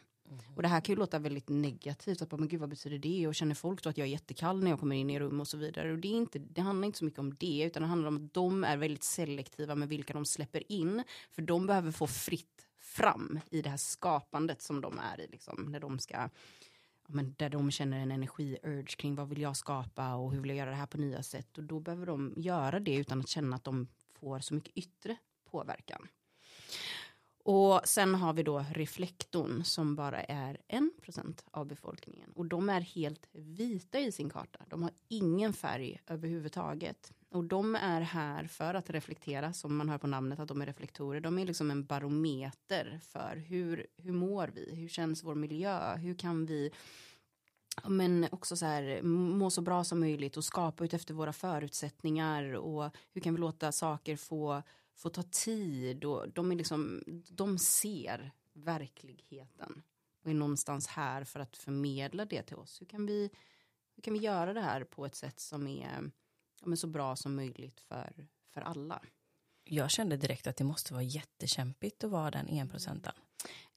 Och det här kan ju låta väldigt negativt, att bara, men gud vad betyder det? Och känner folk då att jag är jättekall när jag kommer in i rum och så vidare. Och det, är inte, det handlar inte så mycket om det, utan det handlar om att de är väldigt selektiva med vilka de släpper in. För de behöver få fritt fram i det här skapandet som de är i, liksom, när de ska men där de känner en energi-urge kring vad vill jag skapa och hur vill jag göra det här på nya sätt. Och då behöver de göra det utan att känna att de får så mycket yttre påverkan. Och sen har vi då reflektorn som bara är en procent av befolkningen. Och de är helt vita i sin karta. De har ingen färg överhuvudtaget. Och de är här för att reflektera, som man hör på namnet att de är reflektorer. De är liksom en barometer för hur, hur mår vi? Hur känns vår miljö? Hur kan vi men också så här, må så bra som möjligt och skapa ut efter våra förutsättningar och hur kan vi låta saker få, få ta tid och de är liksom, de ser verkligheten och är någonstans här för att förmedla det till oss. Hur kan vi, hur kan vi göra det här på ett sätt som är ja, men så bra som möjligt för, för alla? Jag kände direkt att det måste vara jättekämpigt att vara den enprocentaren.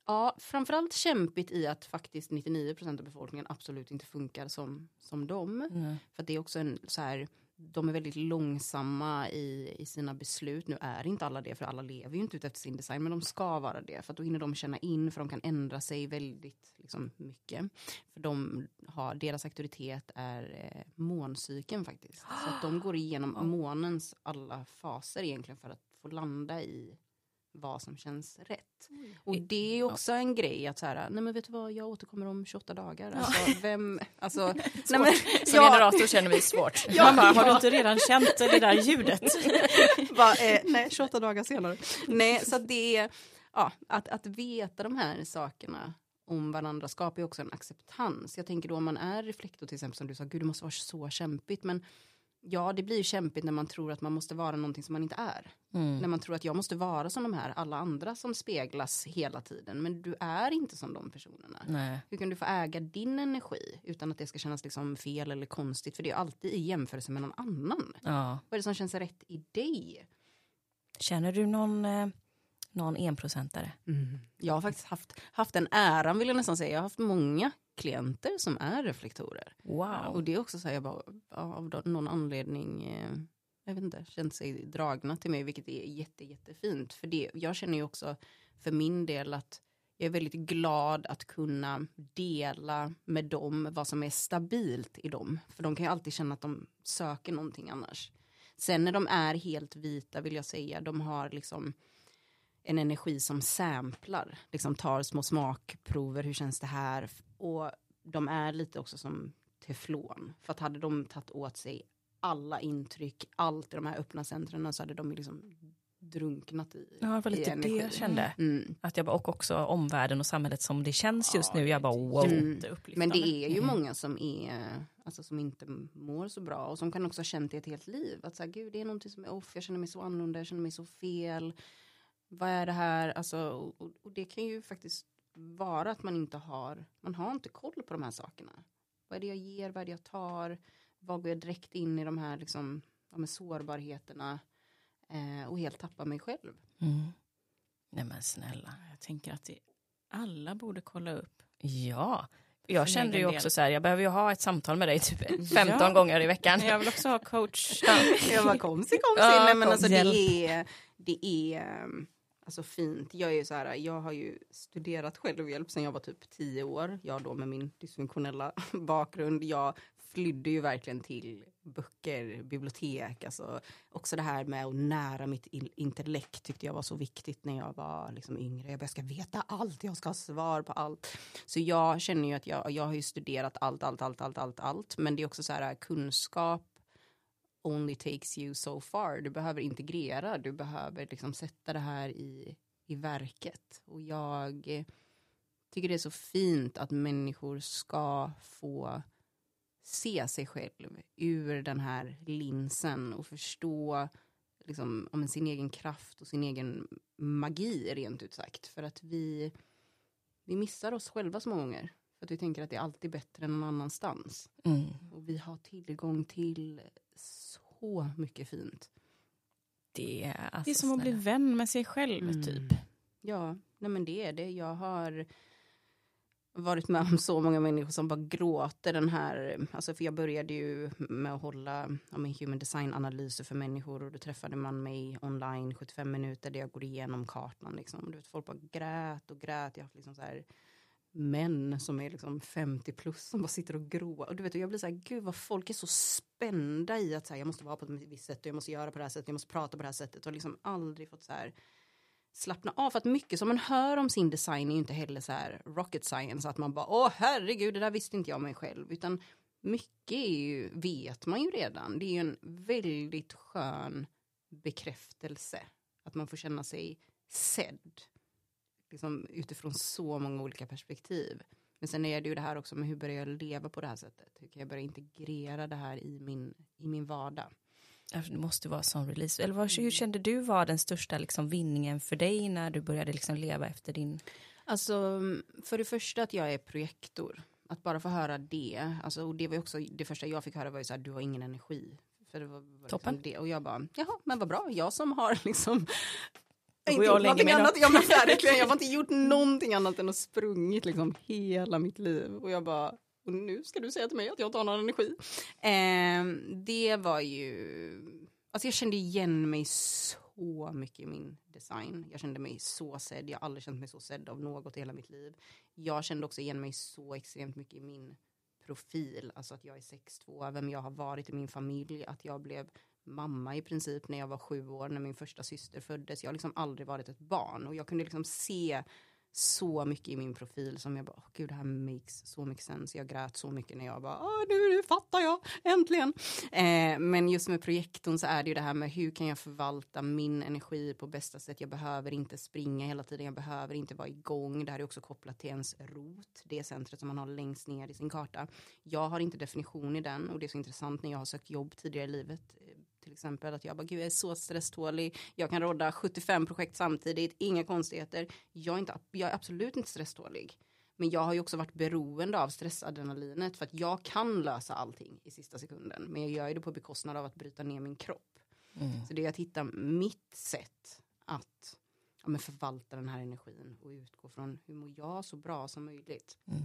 Ja, framförallt kämpigt i att faktiskt 99% av befolkningen absolut inte funkar som, som dem. Mm. För det är också en så här, de är väldigt långsamma i, i sina beslut. Nu är inte alla det, för alla lever ju inte ut efter sin design, men de ska vara det. För att då hinner de känna in, för de kan ändra sig väldigt liksom, mycket. För de har, deras auktoritet är eh, måncykeln faktiskt. Så att de går igenom *gasps* månens alla faser egentligen för att få landa i vad som känns rätt. Och det är också en grej att så här, nej men vet du vad, jag återkommer om 28 dagar. Alltså, vem, alltså, *laughs* nej men, *laughs* Som generator känner vi svårt. *laughs* Ja, Man bara, har ja. du inte redan känt det där ljudet? Bara, eh, nej, 28 dagar senare. Nej, så att det är, ja, att, att veta de här sakerna om varandra skapar ju också en acceptans. Jag tänker då om man är reflektor till exempel som du sa, gud det måste vara så kämpigt. Men ja, det blir ju kämpigt när man tror att man måste vara någonting som man inte är. Mm. När man tror att jag måste vara som de här alla andra som speglas hela tiden. Men du är inte som de personerna. Nej. Hur kan du få äga din energi utan att det ska kännas liksom fel eller konstigt? För det är alltid i jämförelse med någon annan. Ja. Vad är det som känns rätt i dig? Känner du någon, eh, någon enprocentare? Jag har faktiskt haft, haft den äran vill jag nästan säga. Jag har haft många klienter som är reflektorer. Wow. Och det är också så här, jag bara, av någon anledning, eh, jag vet inte, känt sig dragna till mig, vilket är jätte, jättefint. För det, jag känner ju också för min del att jag är väldigt glad att kunna dela med dem vad som är stabilt i dem. För de kan ju alltid känna att de söker någonting annars. Sen när de är helt vita vill jag säga, de har liksom en energi som samplar, liksom tar små smakprover, hur känns det här? Och de är lite också som teflon. För att hade de tagit åt sig alla intryck, allt i de här öppna centren så hade de liksom drunknat i Ja, det var lite det jag kände. Mm. Att jag bara, och också omvärlden och samhället som det känns just nu. Jag bara wow. Mm. Men det är ju Mm. många som är alltså som inte mår så bra och som kan också ha känt det ett helt liv. Att så här, gud det är någonting som är off, jag känner mig så annorlunda, jag känner mig så fel. Vad är det här? Alltså, och- och det kan ju faktiskt vara att man inte har, man har inte koll på de här sakerna. Vad är det jag ger, vad är det jag tar? Vad går jag direkt in i de här liksom, med sårbarheterna? Eh, och helt tappar mig själv. Mm. Nej men snälla. Jag tänker att det, alla borde kolla upp. Ja. Jag kände ju också så här, jag behöver ju ha ett samtal med dig typ 15 *laughs* Ja. gånger i veckan. Jag vill också ha coach. *laughs* Jag bara komsi komsi. Ja, Nej men kom, alltså hjälp. det är, det är um, alltså fint. Jag är ju så här, jag har ju studerat självhjälp sedan jag var typ tio år. Jag då med min dysfunktionella *laughs* bakgrund. Jag flydde ju verkligen till böcker, bibliotek, alltså också det här med att nära mitt intellekt tyckte jag var så viktigt när jag var liksom yngre. Jag bara, jag ska veta allt, jag ska ha svar på allt. Så jag känner ju att jag, jag har ju studerat allt, allt, allt, allt, allt, allt. Men det är också så här kunskap only takes you so far. Du behöver integrera, du behöver liksom sätta det här i, i verket. Och jag tycker det är så fint att människor ska få se sig själv ur den här linsen och förstå liksom, om sin egen kraft och sin egen magi rent ut sagt. För att vi, vi missar oss själva så många gånger. För att vi tänker att det är alltid bättre än någon annanstans. Mm. Och vi har tillgång till så mycket fint. Det är, alltså, Det är som att bli snälla. vän med sig själv Mm. typ. Ja, nej men det är det. Jag har varit med om så många människor som bara gråter den här, alltså för jag började ju med att hålla ja, men human design-analyser för människor och då träffade man mig online 75 minuter där jag går igenom kartan liksom. Du vet, folk bara grät och grät. Jag har haft liksom så här män som är liksom 50 plus som bara sitter och gråter. Och du vet, jag blir så här, gud vad folk är så spända i att så här, jag måste vara på ett visst sätt och jag måste göra på det här sättet, jag måste prata på det här sättet och liksom aldrig fått så här slappna av. För att mycket som man hör om sin design är ju inte heller så här rocket science. Att man bara, åh herregud, det där visste inte jag om mig själv. Utan mycket är ju, vet man ju redan. Det är ju en väldigt skön bekräftelse. Att man får känna sig sedd. Liksom utifrån så många olika perspektiv. Men sen är det ju det här också med hur börjar jag leva på det här sättet? Hur kan jag börja integrera det här i min, i min vardag? Det måste vara som release. Eller vad, hur kände du var den största liksom, vinningen för dig när du började liksom, leva efter din... Alltså, för det första att jag är projektor. Att bara få höra det. Alltså, och det var också det första jag fick höra var ju så här, du har ingen energi. För det var, var Toppen. Liksom det. Och jag bara, jaha, men vad bra, jag som har *laughs* liksom Då inte jag och gjort lägger någonting mig då. annat. Ja, men *laughs* verkligen, jag har inte gjort någonting annat än att sprungit liksom hela mitt liv. Och jag bara, och nu ska du säga till mig att jag inte har någon energi. Ehm, det var ju, alltså jag kände igen mig så mycket i min design. Jag kände mig så sedd, jag har aldrig känt mig så sedd av något i hela mitt liv. Jag kände också igen mig så extremt mycket i min profil, alltså att jag är 6'2, vem jag har varit i min familj, att jag blev mamma i princip när jag var sju år när min första syster föddes. Jag har liksom aldrig varit ett barn och jag kunde liksom se så mycket i min profil som jag bara, oh, gud det här makes så mycket sens. Jag grät så mycket när jag bara, oh, nu, nu fattar jag, äntligen. Eh, men just med projektorn så är det ju det här med hur kan jag förvalta min energi på bästa sätt. Jag behöver inte springa hela tiden, jag behöver inte vara igång. Det här är också kopplat till ens rot, det centret som man har längst ner i sin karta. Jag har inte definition i den och det är så intressant när jag har sökt jobb tidigare i livet till exempel att jag bara, gud jag är så stresstålig, jag kan rodda 75 projekt samtidigt, inga konstigheter. Jag är, inte, jag är absolut inte stresstålig. Men jag har ju också varit beroende av stressadrenalinet för att jag kan lösa allting i sista sekunden. Men jag gör ju det på bekostnad av att bryta ner min kropp. Mm. Så det är att hitta mitt sätt att ja, men förvalta den här energin och utgå från hur mår jag så bra som möjligt. Mm.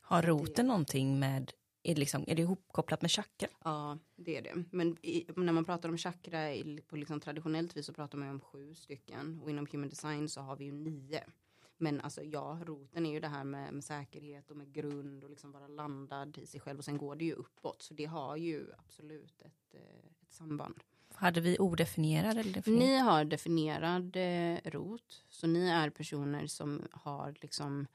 Har roten någonting med, är det, liksom, är det ihopkopplat med chakra? Ja, det är det. Men i, när man pratar om chakra i, på liksom traditionellt vis så pratar man om sju stycken och inom human design så har vi ju nio. Men alltså ja, roten är ju det här med, med säkerhet och med grund och liksom vara landad i sig själv och sen går det ju uppåt så det har ju absolut ett, eh, ett samband. Hade vi odefinierad eller definierad? Ni har definierad eh, rot, så ni är personer som har liksom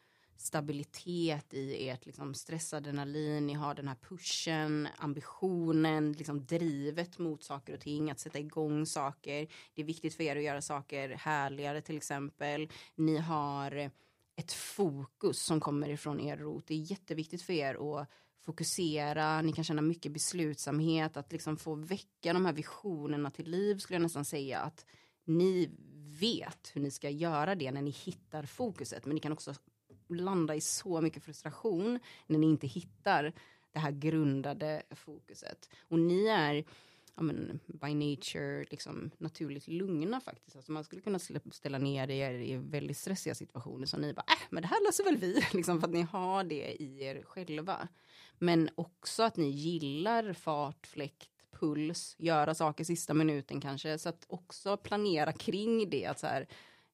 stabilitet i ert liksom stressadrenalin, ni har den här pushen, ambitionen, liksom drivet mot saker och ting, att sätta igång saker. Det är viktigt för er att göra saker härligare till exempel. Ni har ett fokus som kommer ifrån er rot. Det är jätteviktigt för er att fokusera, ni kan känna mycket beslutsamhet, att liksom få väcka de här visionerna till liv skulle jag nästan säga att ni vet hur ni ska göra det när ni hittar fokuset, men ni kan också landa i så mycket frustration när ni inte hittar det här grundade fokuset. Och ni är ja, men, by nature liksom naturligt lugna faktiskt. Alltså man skulle kunna ställa ner er i väldigt stressiga situationer som ni bara, äh, men det här löser väl vi, *laughs* liksom för att ni har det i er själva. Men också att ni gillar fart, fläkt, puls, göra saker sista minuten kanske. Så att också planera kring det. Att så här,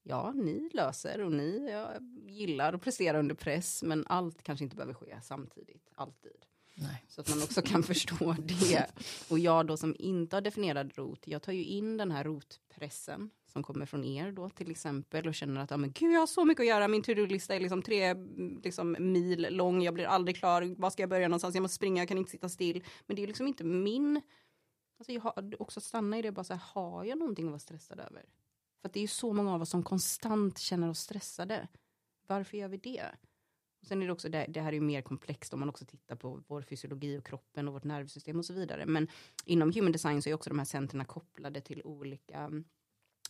ja, ni löser och ni ja, gillar att prestera under press. Men allt kanske inte behöver ske samtidigt, alltid. Nej. Så att man också kan *laughs* förstå det. Och jag då som inte har definierad rot, jag tar ju in den här rotpressen som kommer från er då till exempel och känner att ja, men gud jag har så mycket att göra, min to-do-lista är liksom tre liksom, mil lång, jag blir aldrig klar, var ska jag börja någonstans, jag måste springa, jag kan inte sitta still. Men det är liksom inte min, alltså jag har också stanna i det, bara så här, har jag någonting att vara stressad över? För att det är så många av oss som konstant känner oss stressade. Varför gör vi det? Och sen är det också, det, det här är ju mer komplext om man också tittar på vår fysiologi och kroppen och vårt nervsystem och så vidare. Men inom human design så är också de här centren kopplade till olika mm,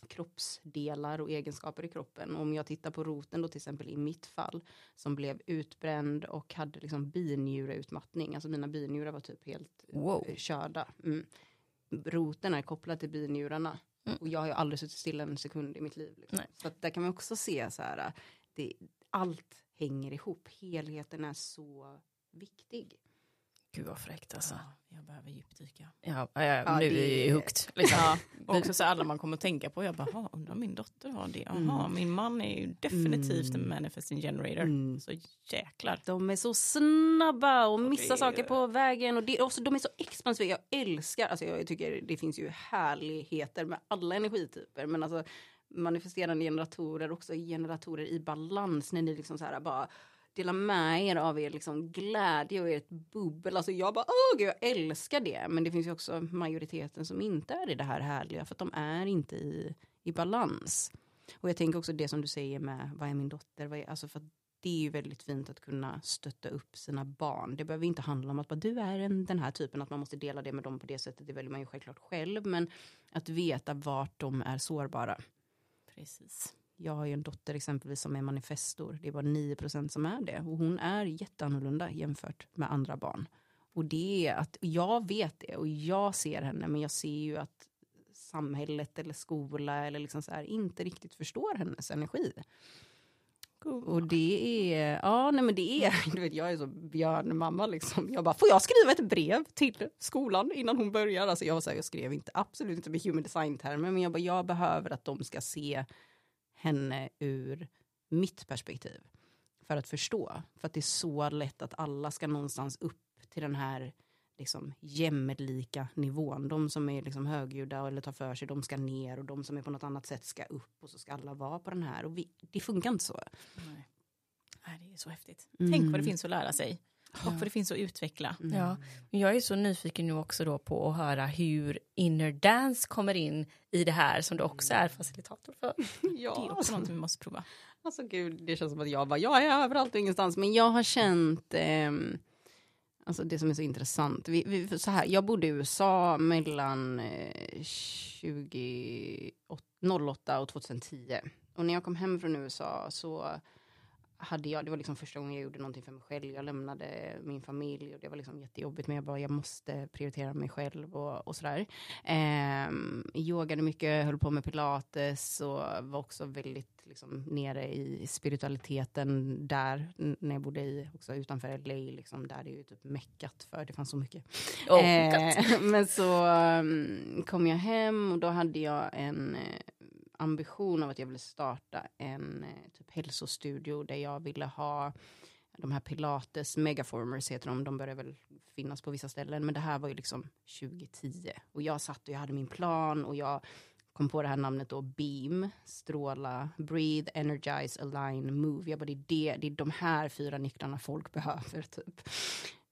kroppsdelar och egenskaper i kroppen. Om jag tittar på roten då till exempel i mitt fall som blev utbränd och hade liksom binjureutmattning. Alltså mina binjurar var typ helt Wow. eh, körda. Mm. Roten är kopplad till binjurarna. Mm. Och jag har ju aldrig suttit still en sekund i mitt liv. Liksom. Så att där kan man också se så här, det, allt hänger ihop. Helheten är så viktig. Gud vad fräckt alltså. Ja, jag behöver djupdyka. Ja, ja, Ja, nu det- är det hooked. Liksom. *laughs* Ja, och också så alla man kommer att tänka på. Jag bara, "Ha, undrar om min dotter har det. Jaha, Mm. min man är ju definitivt en Mm. manifesting generator. Mm. Så jäklar. De är så snabba och missar det är- saker på vägen. Och det, också, de är så expansiva. Jag älskar, alltså jag tycker det finns ju härligheter med alla energityper. Men alltså manifesterande generatorer, också generatorer i balans. När ni liksom så här bara dela med er av er liksom glädje och ert bubbel. Alltså jag bara, åh gud, jag älskar det. Men det finns ju också majoriteten som inte är i det här härliga. För att de är inte i, i balans. Och jag tänker också det som du säger med, vad är min dotter? Vad är, alltså för att det är ju väldigt fint att kunna stötta upp sina barn. Det behöver inte handla om att bara, du är en, den här typen, att man måste dela det med dem på det sättet. Det väljer man ju självklart själv. Men att veta vart de är sårbara. Precis. Jag har ju en dotter exempelvis som är manifestor. Det är bara 9% som är det. Och hon är jätteannorlunda jämfört med andra barn. Och det är att jag vet det och jag ser henne men jag ser ju att samhället eller skola eller liksom så här inte riktigt förstår hennes energi. Och det är, ja nej men det är, *laughs* du vet jag är så björnmamma liksom. Jag bara, får jag skriva ett brev till skolan innan hon börjar? Alltså jag, var så här, jag skrev inte, absolut inte med human design-termer, men jag bara, jag behöver att de ska se henne ur mitt perspektiv. För att förstå. För att det är så lätt att alla ska någonstans upp till den här liksom jämlika nivån. De som är liksom högljudda eller tar för sig, de ska ner och de som är på något annat sätt ska upp och så ska alla vara på den här. Och vi, det funkar inte så. Nej. Nej, det är så häftigt. Mm. Tänk vad det finns att lära sig. Och ja. vad det finns att utveckla. Mm. Ja, jag är så nyfiken nu också då på att höra hur inner dance kommer in i det här som du också är facilitator för. *laughs* ja, det är också något vi måste prova. Alltså gud, det känns som att jag bara, jag är överallt och ingenstans. Men jag har känt, eh, alltså det som är så intressant. Vi, vi, så här, jag bodde i USA mellan eh, 2008 och 2010. Och när jag kom hem från USA så hade jag, det var liksom första gången jag gjorde någonting för mig själv. Jag lämnade min familj och det var liksom jättejobbigt men jag bara, jag måste prioritera mig själv och, och sådär. Eh, yogade mycket, höll på med pilates och var också väldigt liksom nere i spiritualiteten där, när jag bodde i, också utanför LA, liksom, där det är ju typ meckat för det fanns så mycket. Oh, eh, *laughs* men så um, kom jag hem och då hade jag en ambition av att jag ville starta en eh, typ hälsostudio där jag ville ha de här pilates, megaformers heter de, de börjar väl finnas på vissa ställen, men det här var ju liksom 2010 och jag satt och jag hade min plan och jag kom på det här namnet då, beam, stråla, breathe, energize, align, move. Jag bara, det är, det, det är de här fyra nycklarna folk behöver typ.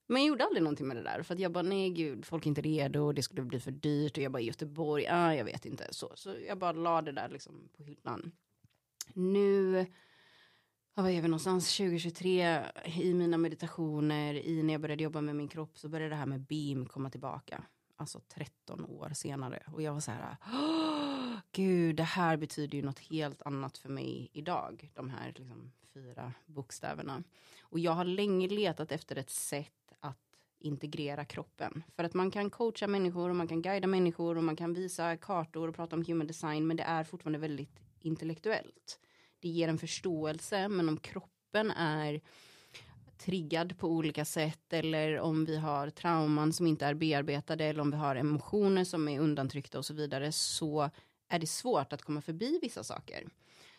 Men jag gjorde aldrig någonting med det där. För att jag bara, nej gud, folk är inte redo, och det skulle bli för dyrt. Och jag bara, Göteborg, ah, jag vet inte. Så, så jag bara la det där liksom på hyllan. Nu, var är vi någonstans? 2023, i mina meditationer, i när jag började jobba med min kropp, så började det här med beam komma tillbaka. Alltså 13 år senare. Och jag var så här, gud, det här betyder ju något helt annat för mig idag. De här liksom, fyra bokstäverna. Och jag har länge letat efter ett sätt integrera kroppen. För att man kan coacha människor och man kan guida människor och man kan visa kartor och prata om human design men det är fortfarande väldigt intellektuellt. Det ger en förståelse men om kroppen är triggad på olika sätt eller om vi har trauman som inte är bearbetade eller om vi har emotioner som är undantryckta och så vidare så är det svårt att komma förbi vissa saker.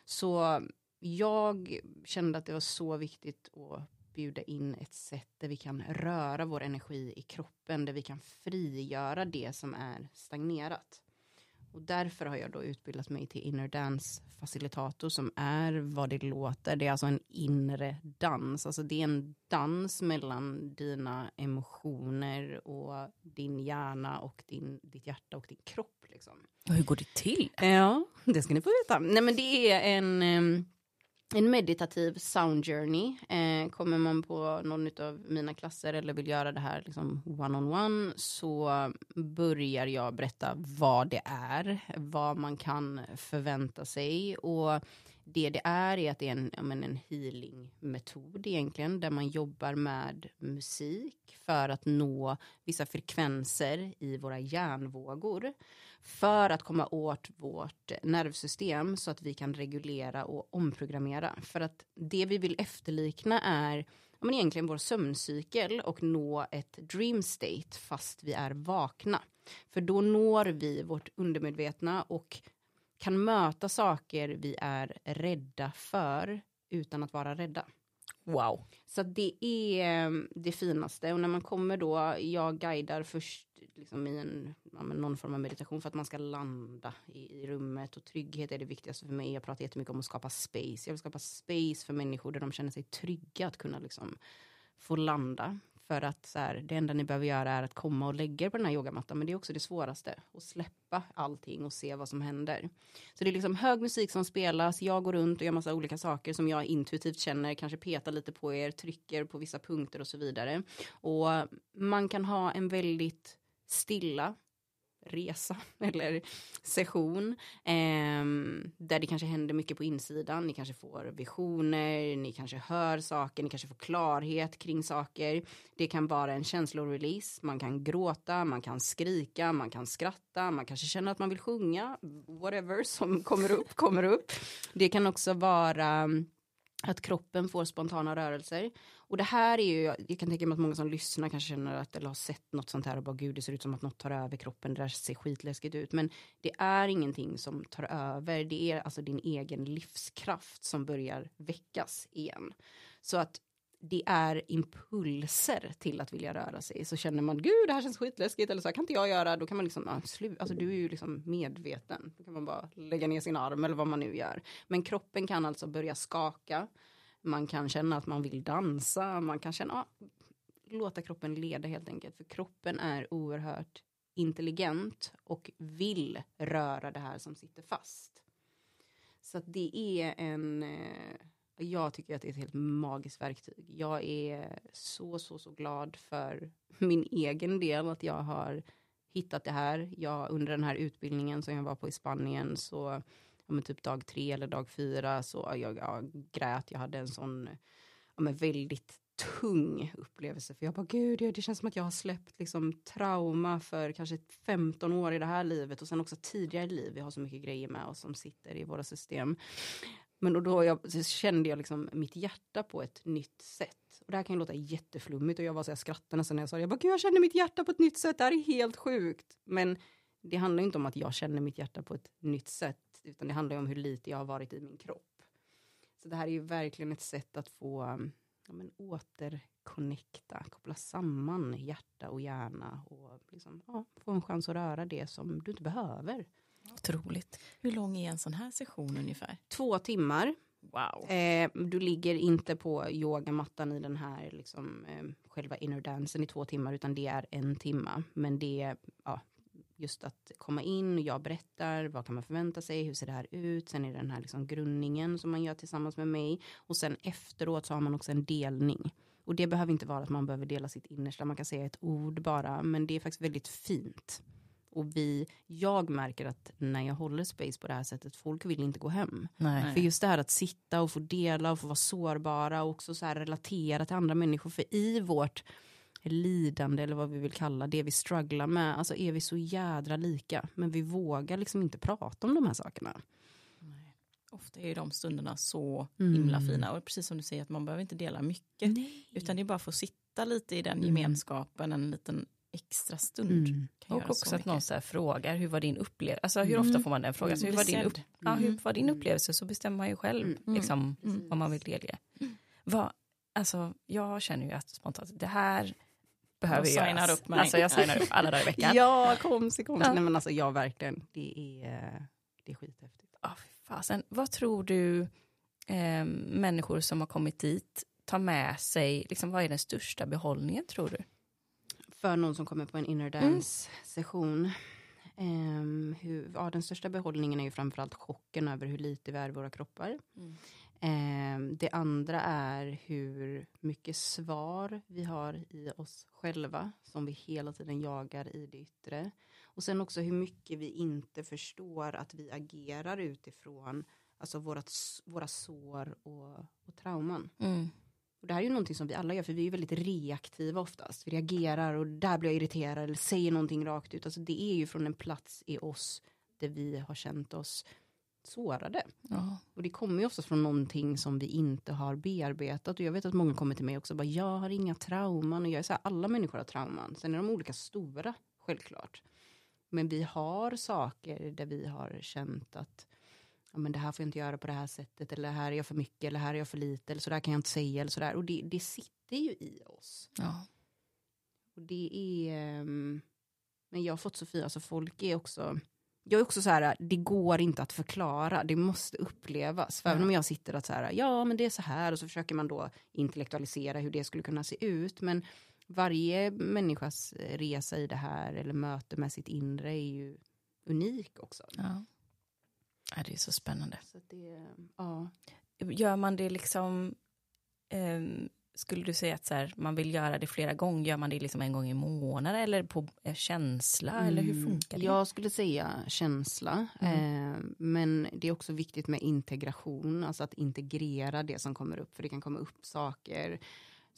Så jag kände att det var så viktigt att bjuda in ett sätt där vi kan röra vår energi i kroppen, där vi kan frigöra det som är stagnerat. Och därför har jag då utbildat mig till inner dance facilitator som är vad det låter. Det är alltså en inre dans. Alltså det är en dans mellan dina emotioner och din hjärna och din, ditt hjärta och din kropp. Liksom. Och hur går det till? Ja, det ska ni få veta. Nej men det är en ehm, en meditativ sound journey. Eh, kommer man på någon av mina klasser eller vill göra det här liksom one-on-one så börjar jag berätta vad det är, vad man kan förvänta sig och det det är är att det är en, men, en healingmetod egentligen där man jobbar med musik för att nå vissa frekvenser i våra hjärnvågor för att komma åt vårt nervsystem så att vi kan reglera och omprogrammera. För att det vi vill efterlikna är men egentligen vår sömncykel och nå ett dream state fast vi är vakna. För då når vi vårt undermedvetna och kan möta saker vi är rädda för utan att vara rädda. Wow. Så det är mm, det finaste. Och när man kommer då, jag guidar först liksom i en, någon form av meditation för att man ska landa i, i, rummet. Och trygghet är det viktigaste för mig. Jag pratar jättemycket om att skapa space. Jag vill skapa space för människor där de känner sig trygga att kunna liksom få landa. För att så här, det enda ni behöver göra är att komma och lägga er på den här yogamattan. Men det är också det svåraste. Att släppa allting och se vad som händer. Så det är liksom hög musik som spelas. Jag går runt och gör massa olika saker som jag intuitivt känner. Kanske petar lite på er, trycker på vissa punkter och så vidare. Och man kan ha en väldigt stilla resa *laughs* eller session. Eh, där det kanske händer mycket på insidan. Ni kanske får visioner, ni kanske hör saker, ni kanske får klarhet kring saker. Det kan vara en känslorelease. Man kan gråta, man kan skrika, man kan skratta, man kanske känner att man vill sjunga. Whatever som *laughs* kommer upp, kommer upp. Det kan också vara att kroppen får spontana rörelser. Och det här är ju, jag kan tänka mig att många som lyssnar kanske känner att, eller har sett något sånt här och bara gud det ser ut som att något tar över kroppen, det där ser skitläskigt ut. Men det är ingenting som tar över, det är alltså din egen livskraft som börjar väckas igen. Så att det är impulser till att vilja röra sig. Så känner man, gud det här känns skitläskigt eller så här kan inte jag göra. Då kan man liksom, slu alltså du är ju liksom medveten. Då kan man bara lägga ner sin arm eller vad man nu gör. Men kroppen kan alltså börja skaka. Man kan känna att man vill dansa. Man kan känna, ja, låta kroppen leda helt enkelt. För kroppen är oerhört intelligent och vill röra det här som sitter fast. Så att det är en eh, jag tycker att det är ett helt magiskt verktyg. Jag är så, så, så glad för min egen del att jag har hittat det här. Jag, under den här utbildningen som jag var på i Spanien så, men typ dag tre eller dag fyra så jag, jag grät. Jag hade en sån, ja, men väldigt tung upplevelse. För jag bara, gud, det känns som att jag har släppt liksom trauma för kanske 15 år i det här livet och sen också tidigare liv. Vi har så mycket grejer med oss som sitter i våra system. Men då, då jag, så kände jag liksom mitt hjärta på ett nytt sätt. Och det här kan ju låta jätteflummigt och jag var så jag skrattade nästan när jag sa det. Jag bara, Gud, jag känner mitt hjärta på ett nytt sätt, det här är helt sjukt. Men det handlar inte om att jag känner mitt hjärta på ett nytt sätt, utan det handlar om hur lite jag har varit i min kropp. Så det här är ju verkligen ett sätt att få ja, men, återconnecta, koppla samman hjärta och hjärna och liksom, ja, få en chans att röra det som du inte behöver. Otroligt. Hur lång är en sån här session ungefär? Två timmar. Wow. Eh, du ligger inte på yogamattan i den här liksom, eh, själva inner dansen i två timmar utan det är en timma. Men det är ja, just att komma in, jag berättar, vad kan man förvänta sig, hur ser det här ut, sen är det den här liksom grundningen som man gör tillsammans med mig och sen efteråt så har man också en delning. Och det behöver inte vara att man behöver dela sitt innersta, man kan säga ett ord bara, men det är faktiskt väldigt fint. Och vi, jag märker att när jag håller space på det här sättet, folk vill inte gå hem. Nej. För just det här att sitta och få dela och få vara sårbara och också så här relatera till andra människor. För i vårt lidande eller vad vi vill kalla det vi strugglar med, alltså är vi så jädra lika. Men vi vågar liksom inte prata om de här sakerna. Nej. Ofta är de stunderna så Mm. himla fina och precis som du säger att man behöver inte dela mycket utan det är bara att få sitta lite i den Mm. gemenskapen en liten extra stund. Mm. Kan Och göra också så att någon så här frågar, hur var din upplevelse? Alltså hur Mm. ofta får man den frågan? Så hur, Bli var din upp- sedd. ja, hur Mm. var din upplevelse? Så bestämmer man ju själv Mm. liksom, Mm. vad man vill delge. Vad, alltså, jag känner ju att spontant, det här behöver Jag göras. upp mig. Alltså jag signar upp alla dagar i veckan. *laughs* Ja, komsi, komsi. Ja. Nej men alltså ja, verkligen. Det är, det är skithäftigt. Ja, fy fasen. Vad tror du eh, människor som har kommit dit tar med sig? Liksom, vad är den största behållningen tror du? För någon som kommer på en inner dance session. Ehm, hur, ja, den största behållningen är ju framförallt chocken över hur lite vi är i våra kroppar. Mm. Ehm, det andra är hur mycket svar vi har i oss själva som vi hela tiden jagar i det yttre. Och sen också hur mycket vi inte förstår att vi agerar utifrån alltså vårat, våra sår och, och trauman. Och det här är ju någonting som vi alla gör, för vi är väldigt reaktiva oftast. Vi reagerar och där blir jag irriterad eller säger någonting rakt ut. Alltså det är ju från en plats i oss där vi har känt oss sårade. Ja. Och det kommer ju oftast från någonting som vi inte har bearbetat. Och jag vet att många kommer till mig också och bara, jag har inga trauman. Och jag är så här, alla människor har trauman. Sen är de olika stora, självklart. Men vi har saker där vi har känt att ja, men det här får jag inte göra på det här sättet. Eller här är jag för mycket, eller här är jag för lite. Eller så där kan jag inte säga. Eller så där. Och det, det sitter ju i oss. Ja. Och det är... ehm, Men jag har fått så fint, alltså folk är också... Jag är också så här, det går inte att förklara, det måste upplevas. För Ja. även om jag sitter att så här, ja men det är så här och så försöker man då intellektualisera hur det skulle kunna se ut. Men varje människas resa i det här eller möte med sitt inre är ju unik också. Ja. ja, det är så spännande. Så det, ja. Gör man det liksom, ehm, skulle du säga att så här, man vill göra det flera gånger? Gör man det liksom en gång i månaden eller på eh, känsla? Eller hur funkar det? Jag skulle säga känsla. Mm. Eh, men det är också viktigt med integration, alltså att integrera det som kommer upp. För det kan komma upp saker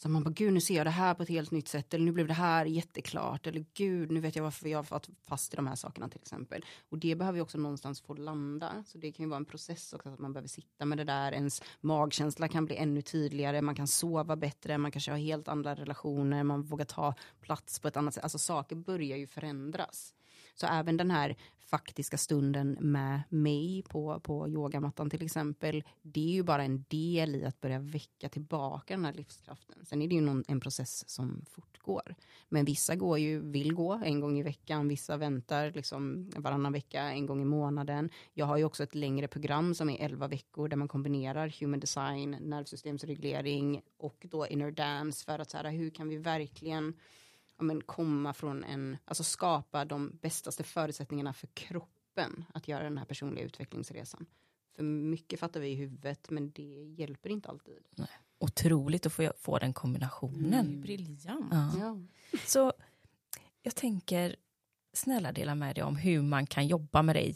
så man bara, gud nu ser jag det här på ett helt nytt sätt. Eller nu blev det här jätteklart. Eller gud, nu vet jag varför jag har fått fast i de här sakerna till exempel. Och det behöver ju också någonstans få landa. Så det kan ju vara en process också att man behöver sitta med det där. Ens magkänsla kan bli ännu tydligare. Man kan sova bättre. Man kanske har helt andra relationer. Man vågar ta plats på ett annat sätt. Alltså saker börjar ju förändras. Så även den här faktiska stunden med mig på, på yogamattan till exempel, det är ju bara en del i att börja väcka tillbaka den här livskraften. Sen är det ju någon, en process som fortgår. Men vissa går ju, vill gå en gång i veckan, vissa väntar liksom varannan vecka, en gång i månaden. Jag har ju också ett längre program som är 11 veckor där man kombinerar human design, nervsystemsreglering och då inner dance för att så här, hur kan vi verkligen ja, men, komma från en, alltså skapa de bästaste förutsättningarna för kroppen att göra den här personliga utvecklingsresan. För mycket fattar vi i huvudet men det hjälper inte alltid. Nej. Otroligt att få, få den kombinationen. Mm. Briljant. Ja. Ja. Så jag tänker, snälla dela med dig om hur man kan jobba med dig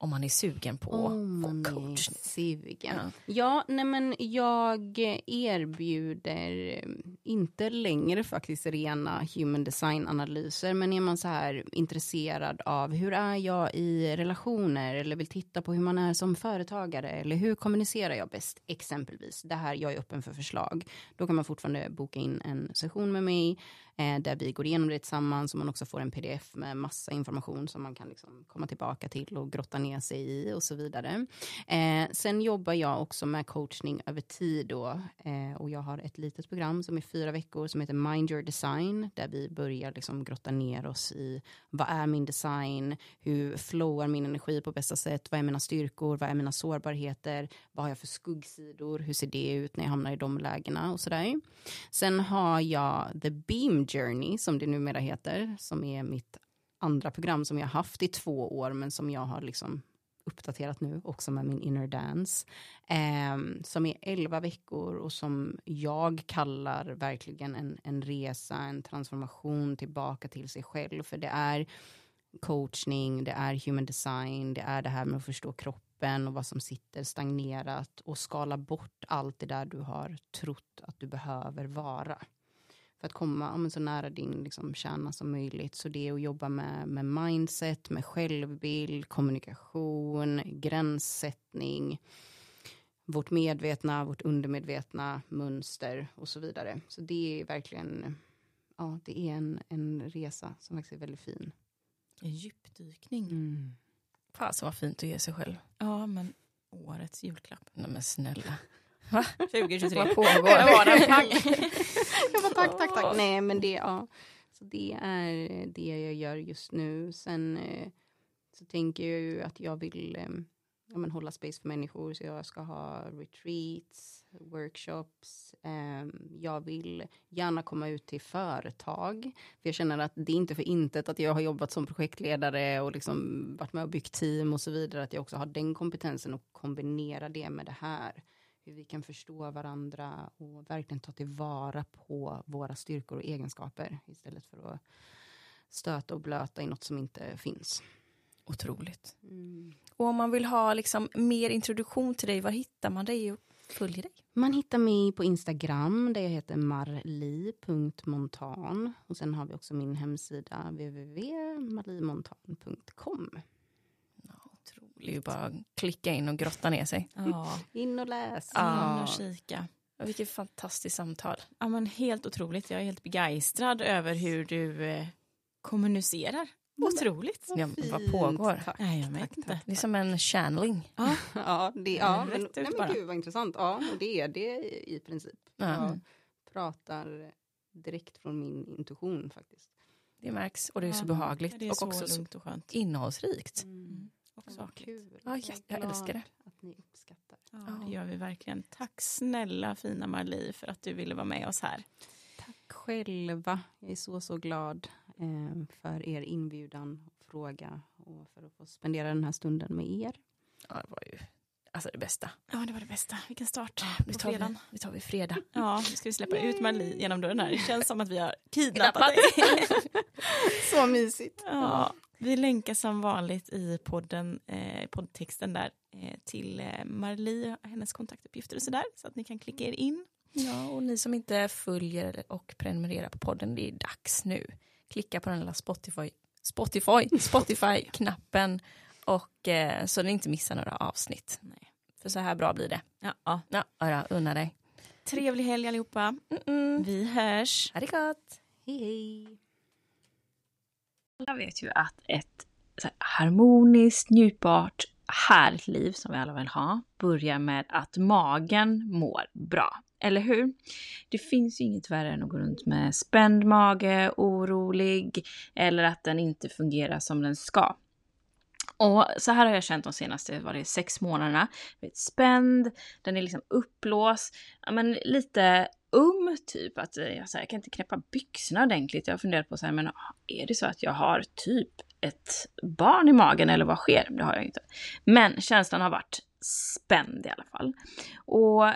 om man är sugen på Om man är coachning. sugen. Ja. Ja, nej men jag erbjuder eh, inte längre faktiskt rena human design-analyser, men är man så här intresserad av hur är jag i relationer eller vill titta på hur man är som företagare eller hur kommunicerar jag bäst exempelvis. Det här, jag är öppen för förslag. Då kan man fortfarande boka in en session med mig Eh, där vi går igenom det tillsammans och man också får en pdf med massa information som man kan liksom komma tillbaka till och grotta ner sig i och så vidare. Eh, sen jobbar jag också med coachning över tid då, eh, och jag har ett litet program som är fyra veckor som heter Mind Your Design där vi börjar liksom grotta ner oss i vad är min design, hur flowar min energi på bästa sätt, vad är mina styrkor, vad är mina sårbarheter, vad har jag för skuggsidor, hur ser det ut när jag hamnar i de lägena? Och sådär. Sen har jag The Beam Journey som det numera heter, som är mitt andra program som jag haft i två år men som jag har liksom uppdaterat nu också med min inner dance. Eh, som är 11 veckor och som jag kallar verkligen en, en resa, en transformation tillbaka till sig själv. För det är coachning, det är human design, det är det här med att förstå kroppen och vad som sitter stagnerat och skala bort allt det där du har trott att du behöver vara för att komma ja, men så nära din liksom, kärna som möjligt. Så det är att jobba med, med mindset, med självbild, kommunikation, gränssättning, vårt medvetna, vårt undermedvetna mönster och så vidare. Så det är verkligen, ja, det är en, en resa som faktiskt är väldigt fin. En djupdykning. Mm. Fasen vad fint att ge sig själv. Ja, men årets julklapp. Nej men snälla. 2023. Vad pågår? Var den pang? *laughs* Jag bara tack, tack, tack. Nej, men det, ja. Så det är det jag gör just nu. Sen eh, så tänker jag ju att jag vill eh, ja, men hålla space för människor. Så jag ska ha retreats, workshops. Eh, jag vill gärna komma ut till företag. För jag känner att det är inte för intet att jag har jobbat som projektledare och liksom varit med och byggt team och så vidare. Att jag också har den kompetensen och kombinera det med det här hur vi kan förstå varandra och verkligen ta tillvara på våra styrkor och egenskaper istället för att stöta och blöta i något som inte finns. Otroligt. Och om man vill ha liksom mer introduktion till dig, var hittar man dig och följer dig? Man hittar mig på Instagram där jag heter marli.montan och sen har vi också min hemsida www.marlimontan.com. Ja. Det är ju bara att klicka in och grotta ner sig. Ja, *laughs* In och läs. Ja. in och kika. Ja, Vilket fantastiskt samtal. Ja, men helt otroligt. Jag är helt begeistrad över hur du eh, kommunicerar. Otroligt. Ja, vad pågår? Tack. Nej, jag vet Tack, inte. tack, Det är som en channeling. Ja, *laughs* Ja, det, ja men, nej, men bara. gud vad intressant. Ja, och det är det i, princip. Ja. Jag pratar direkt från min intuition faktiskt. Det märks och det är så Ja, behagligt det är och så också så lugnt och skönt. innehållsrikt. Mm. Sakligt. kul. Ja, Jag jag- älskar det. Att ni uppskattar. Ja, det gör vi verkligen. Tack snälla fina Marli för att du ville vara med oss här. Tack själva. Jag är så, så glad eh, för er inbjudan och fråga och för att få spendera den här stunden med er. Ja, det var ju alltså det bästa. Ja, det var det bästa. Vilken start Nu på tar, vi, fredagen. nu tar vi fredag. Ja, nu ska vi släppa ut Marli genom dörren här. Det känns som att vi har kidnappat dig. *laughs* *laughs* Så mysigt. Ja, vi länkar som vanligt i podden, eh, poddtexten där eh, till eh, Marli och hennes kontaktuppgifter och sådär så att ni kan klicka er in. Ja, och ni som inte följer och prenumererar på podden, det är dags nu. Klicka på den lilla Spotify, Spotify, *laughs* Spotify-knappen och eh, så ni inte missar några avsnitt. Nej. För så här bra blir det. Ja, ja. Ja, ja unna dig. Trevlig helg allihopa. Mm-mm. Vi hörs. Ha det gott. Hej hej. Alla vet ju att ett harmoniskt, njutbart, härligt liv som vi alla vill ha börjar med att magen mår bra. Eller hur? Det finns ju inget värre än att gå runt med spänd mage, orolig eller att den inte fungerar som den ska. Och så här har jag känt de senaste var det, sex månaderna. Jag vet, spänd, den är liksom uppblåst, ja, men lite um typ. Att eh, jag, så här, jag kan inte knäppa byxorna ordentligt. Jag har funderat på så här, men är det så att jag har typ ett barn i magen eller vad sker? Det har jag inte. Men känslan har varit spänd i alla fall. Och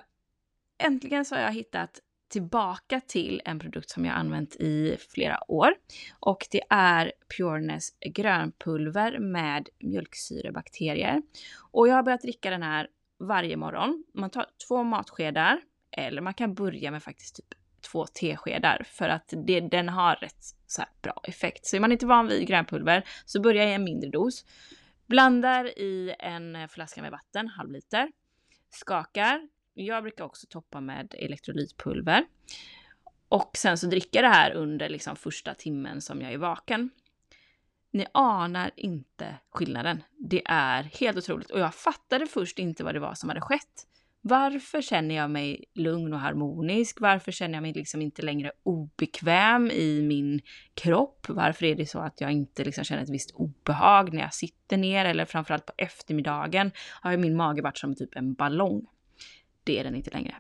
äntligen så har jag hittat tillbaka till en produkt som jag använt i flera år. Och det är Pureness grönpulver med mjölksyrebakterier. Och jag har börjat dricka den här varje morgon. Man tar två matskedar eller man kan börja med faktiskt typ två teskedar för att det, den har rätt så här bra effekt. Så är man inte van vid grönpulver så börja i en mindre dos. Blandar i en flaska med vatten, halv liter. Skakar. Jag brukar också toppa med elektrolytpulver. Och sen så dricker det här under liksom första timmen som jag är vaken. Ni anar inte skillnaden. Det är helt otroligt. Och jag fattade först inte vad det var som hade skett. Varför känner jag mig lugn och harmonisk? Varför känner jag mig liksom inte längre obekväm i min kropp? Varför är det så att jag inte liksom känner ett visst obehag när jag sitter ner? Eller framförallt på eftermiddagen har ju min mage varit som typ en ballong. Det är den inte längre.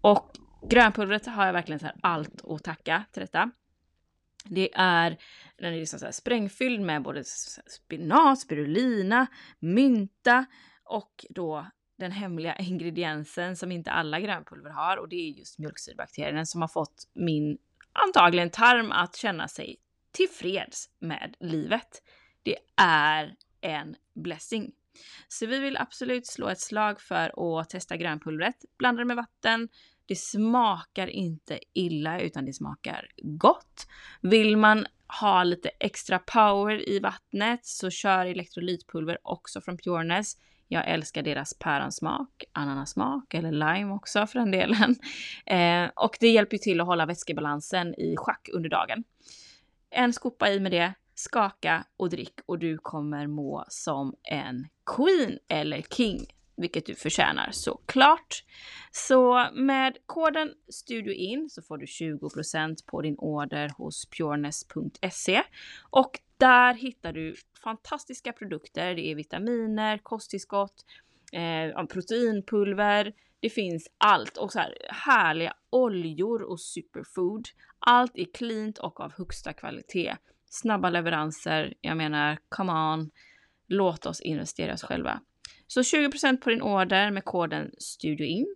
Och grönpulvret har jag verkligen så här allt att tacka till detta. Det är, den är liksom så här sprängfylld med både spinat, spirulina, mynta och då den hemliga *laughs* ingrediensen som inte alla grönpulver har och det är just mjölksyrebakterien som har fått min antagligen tarm att känna sig tillfreds med livet. Det är en blessing. Så vi vill absolut slå ett slag för att testa grönpulvret. Blanda det med vatten. Det smakar inte illa utan det smakar gott. Vill man ha lite extra power i vattnet så kör elektrolytpulver också från Pureness. Jag älskar deras päronsmak, ananasmak eller lime också för den delen. *laughs* Eh, och det hjälper ju till att hålla vätskebalansen i schack under dagen. En skopa i med det, skaka och drick och du kommer må som en queen eller king, vilket du förtjänar såklart. Så med koden STUDIOIN så får du 20% på din order hos pureness.se och där hittar du fantastiska produkter. Det är vitaminer, kosttillskott, eh, proteinpulver. Det finns allt och så här härliga oljor och superfood. Allt är cleant och av högsta kvalitet. Snabba leveranser. Jag menar, come on. Låt oss investera oss själva. Så 20% på din order med koden STUDIOIN.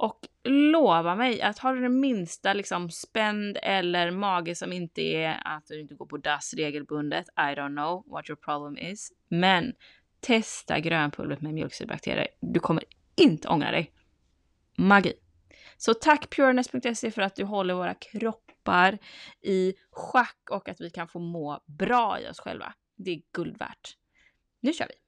Och lova mig att har du den minsta liksom spänd eller mage som inte är att du inte går på dass regelbundet, I don't know what your problem is. Men testa grönpulvret med mjölksyrebakterier. Du kommer inte ångra dig. Magi. Så tack pureness.se för att du håller våra kroppar i schack och att vi kan få må bra i oss själva. Det är guld värt. Nu kör vi!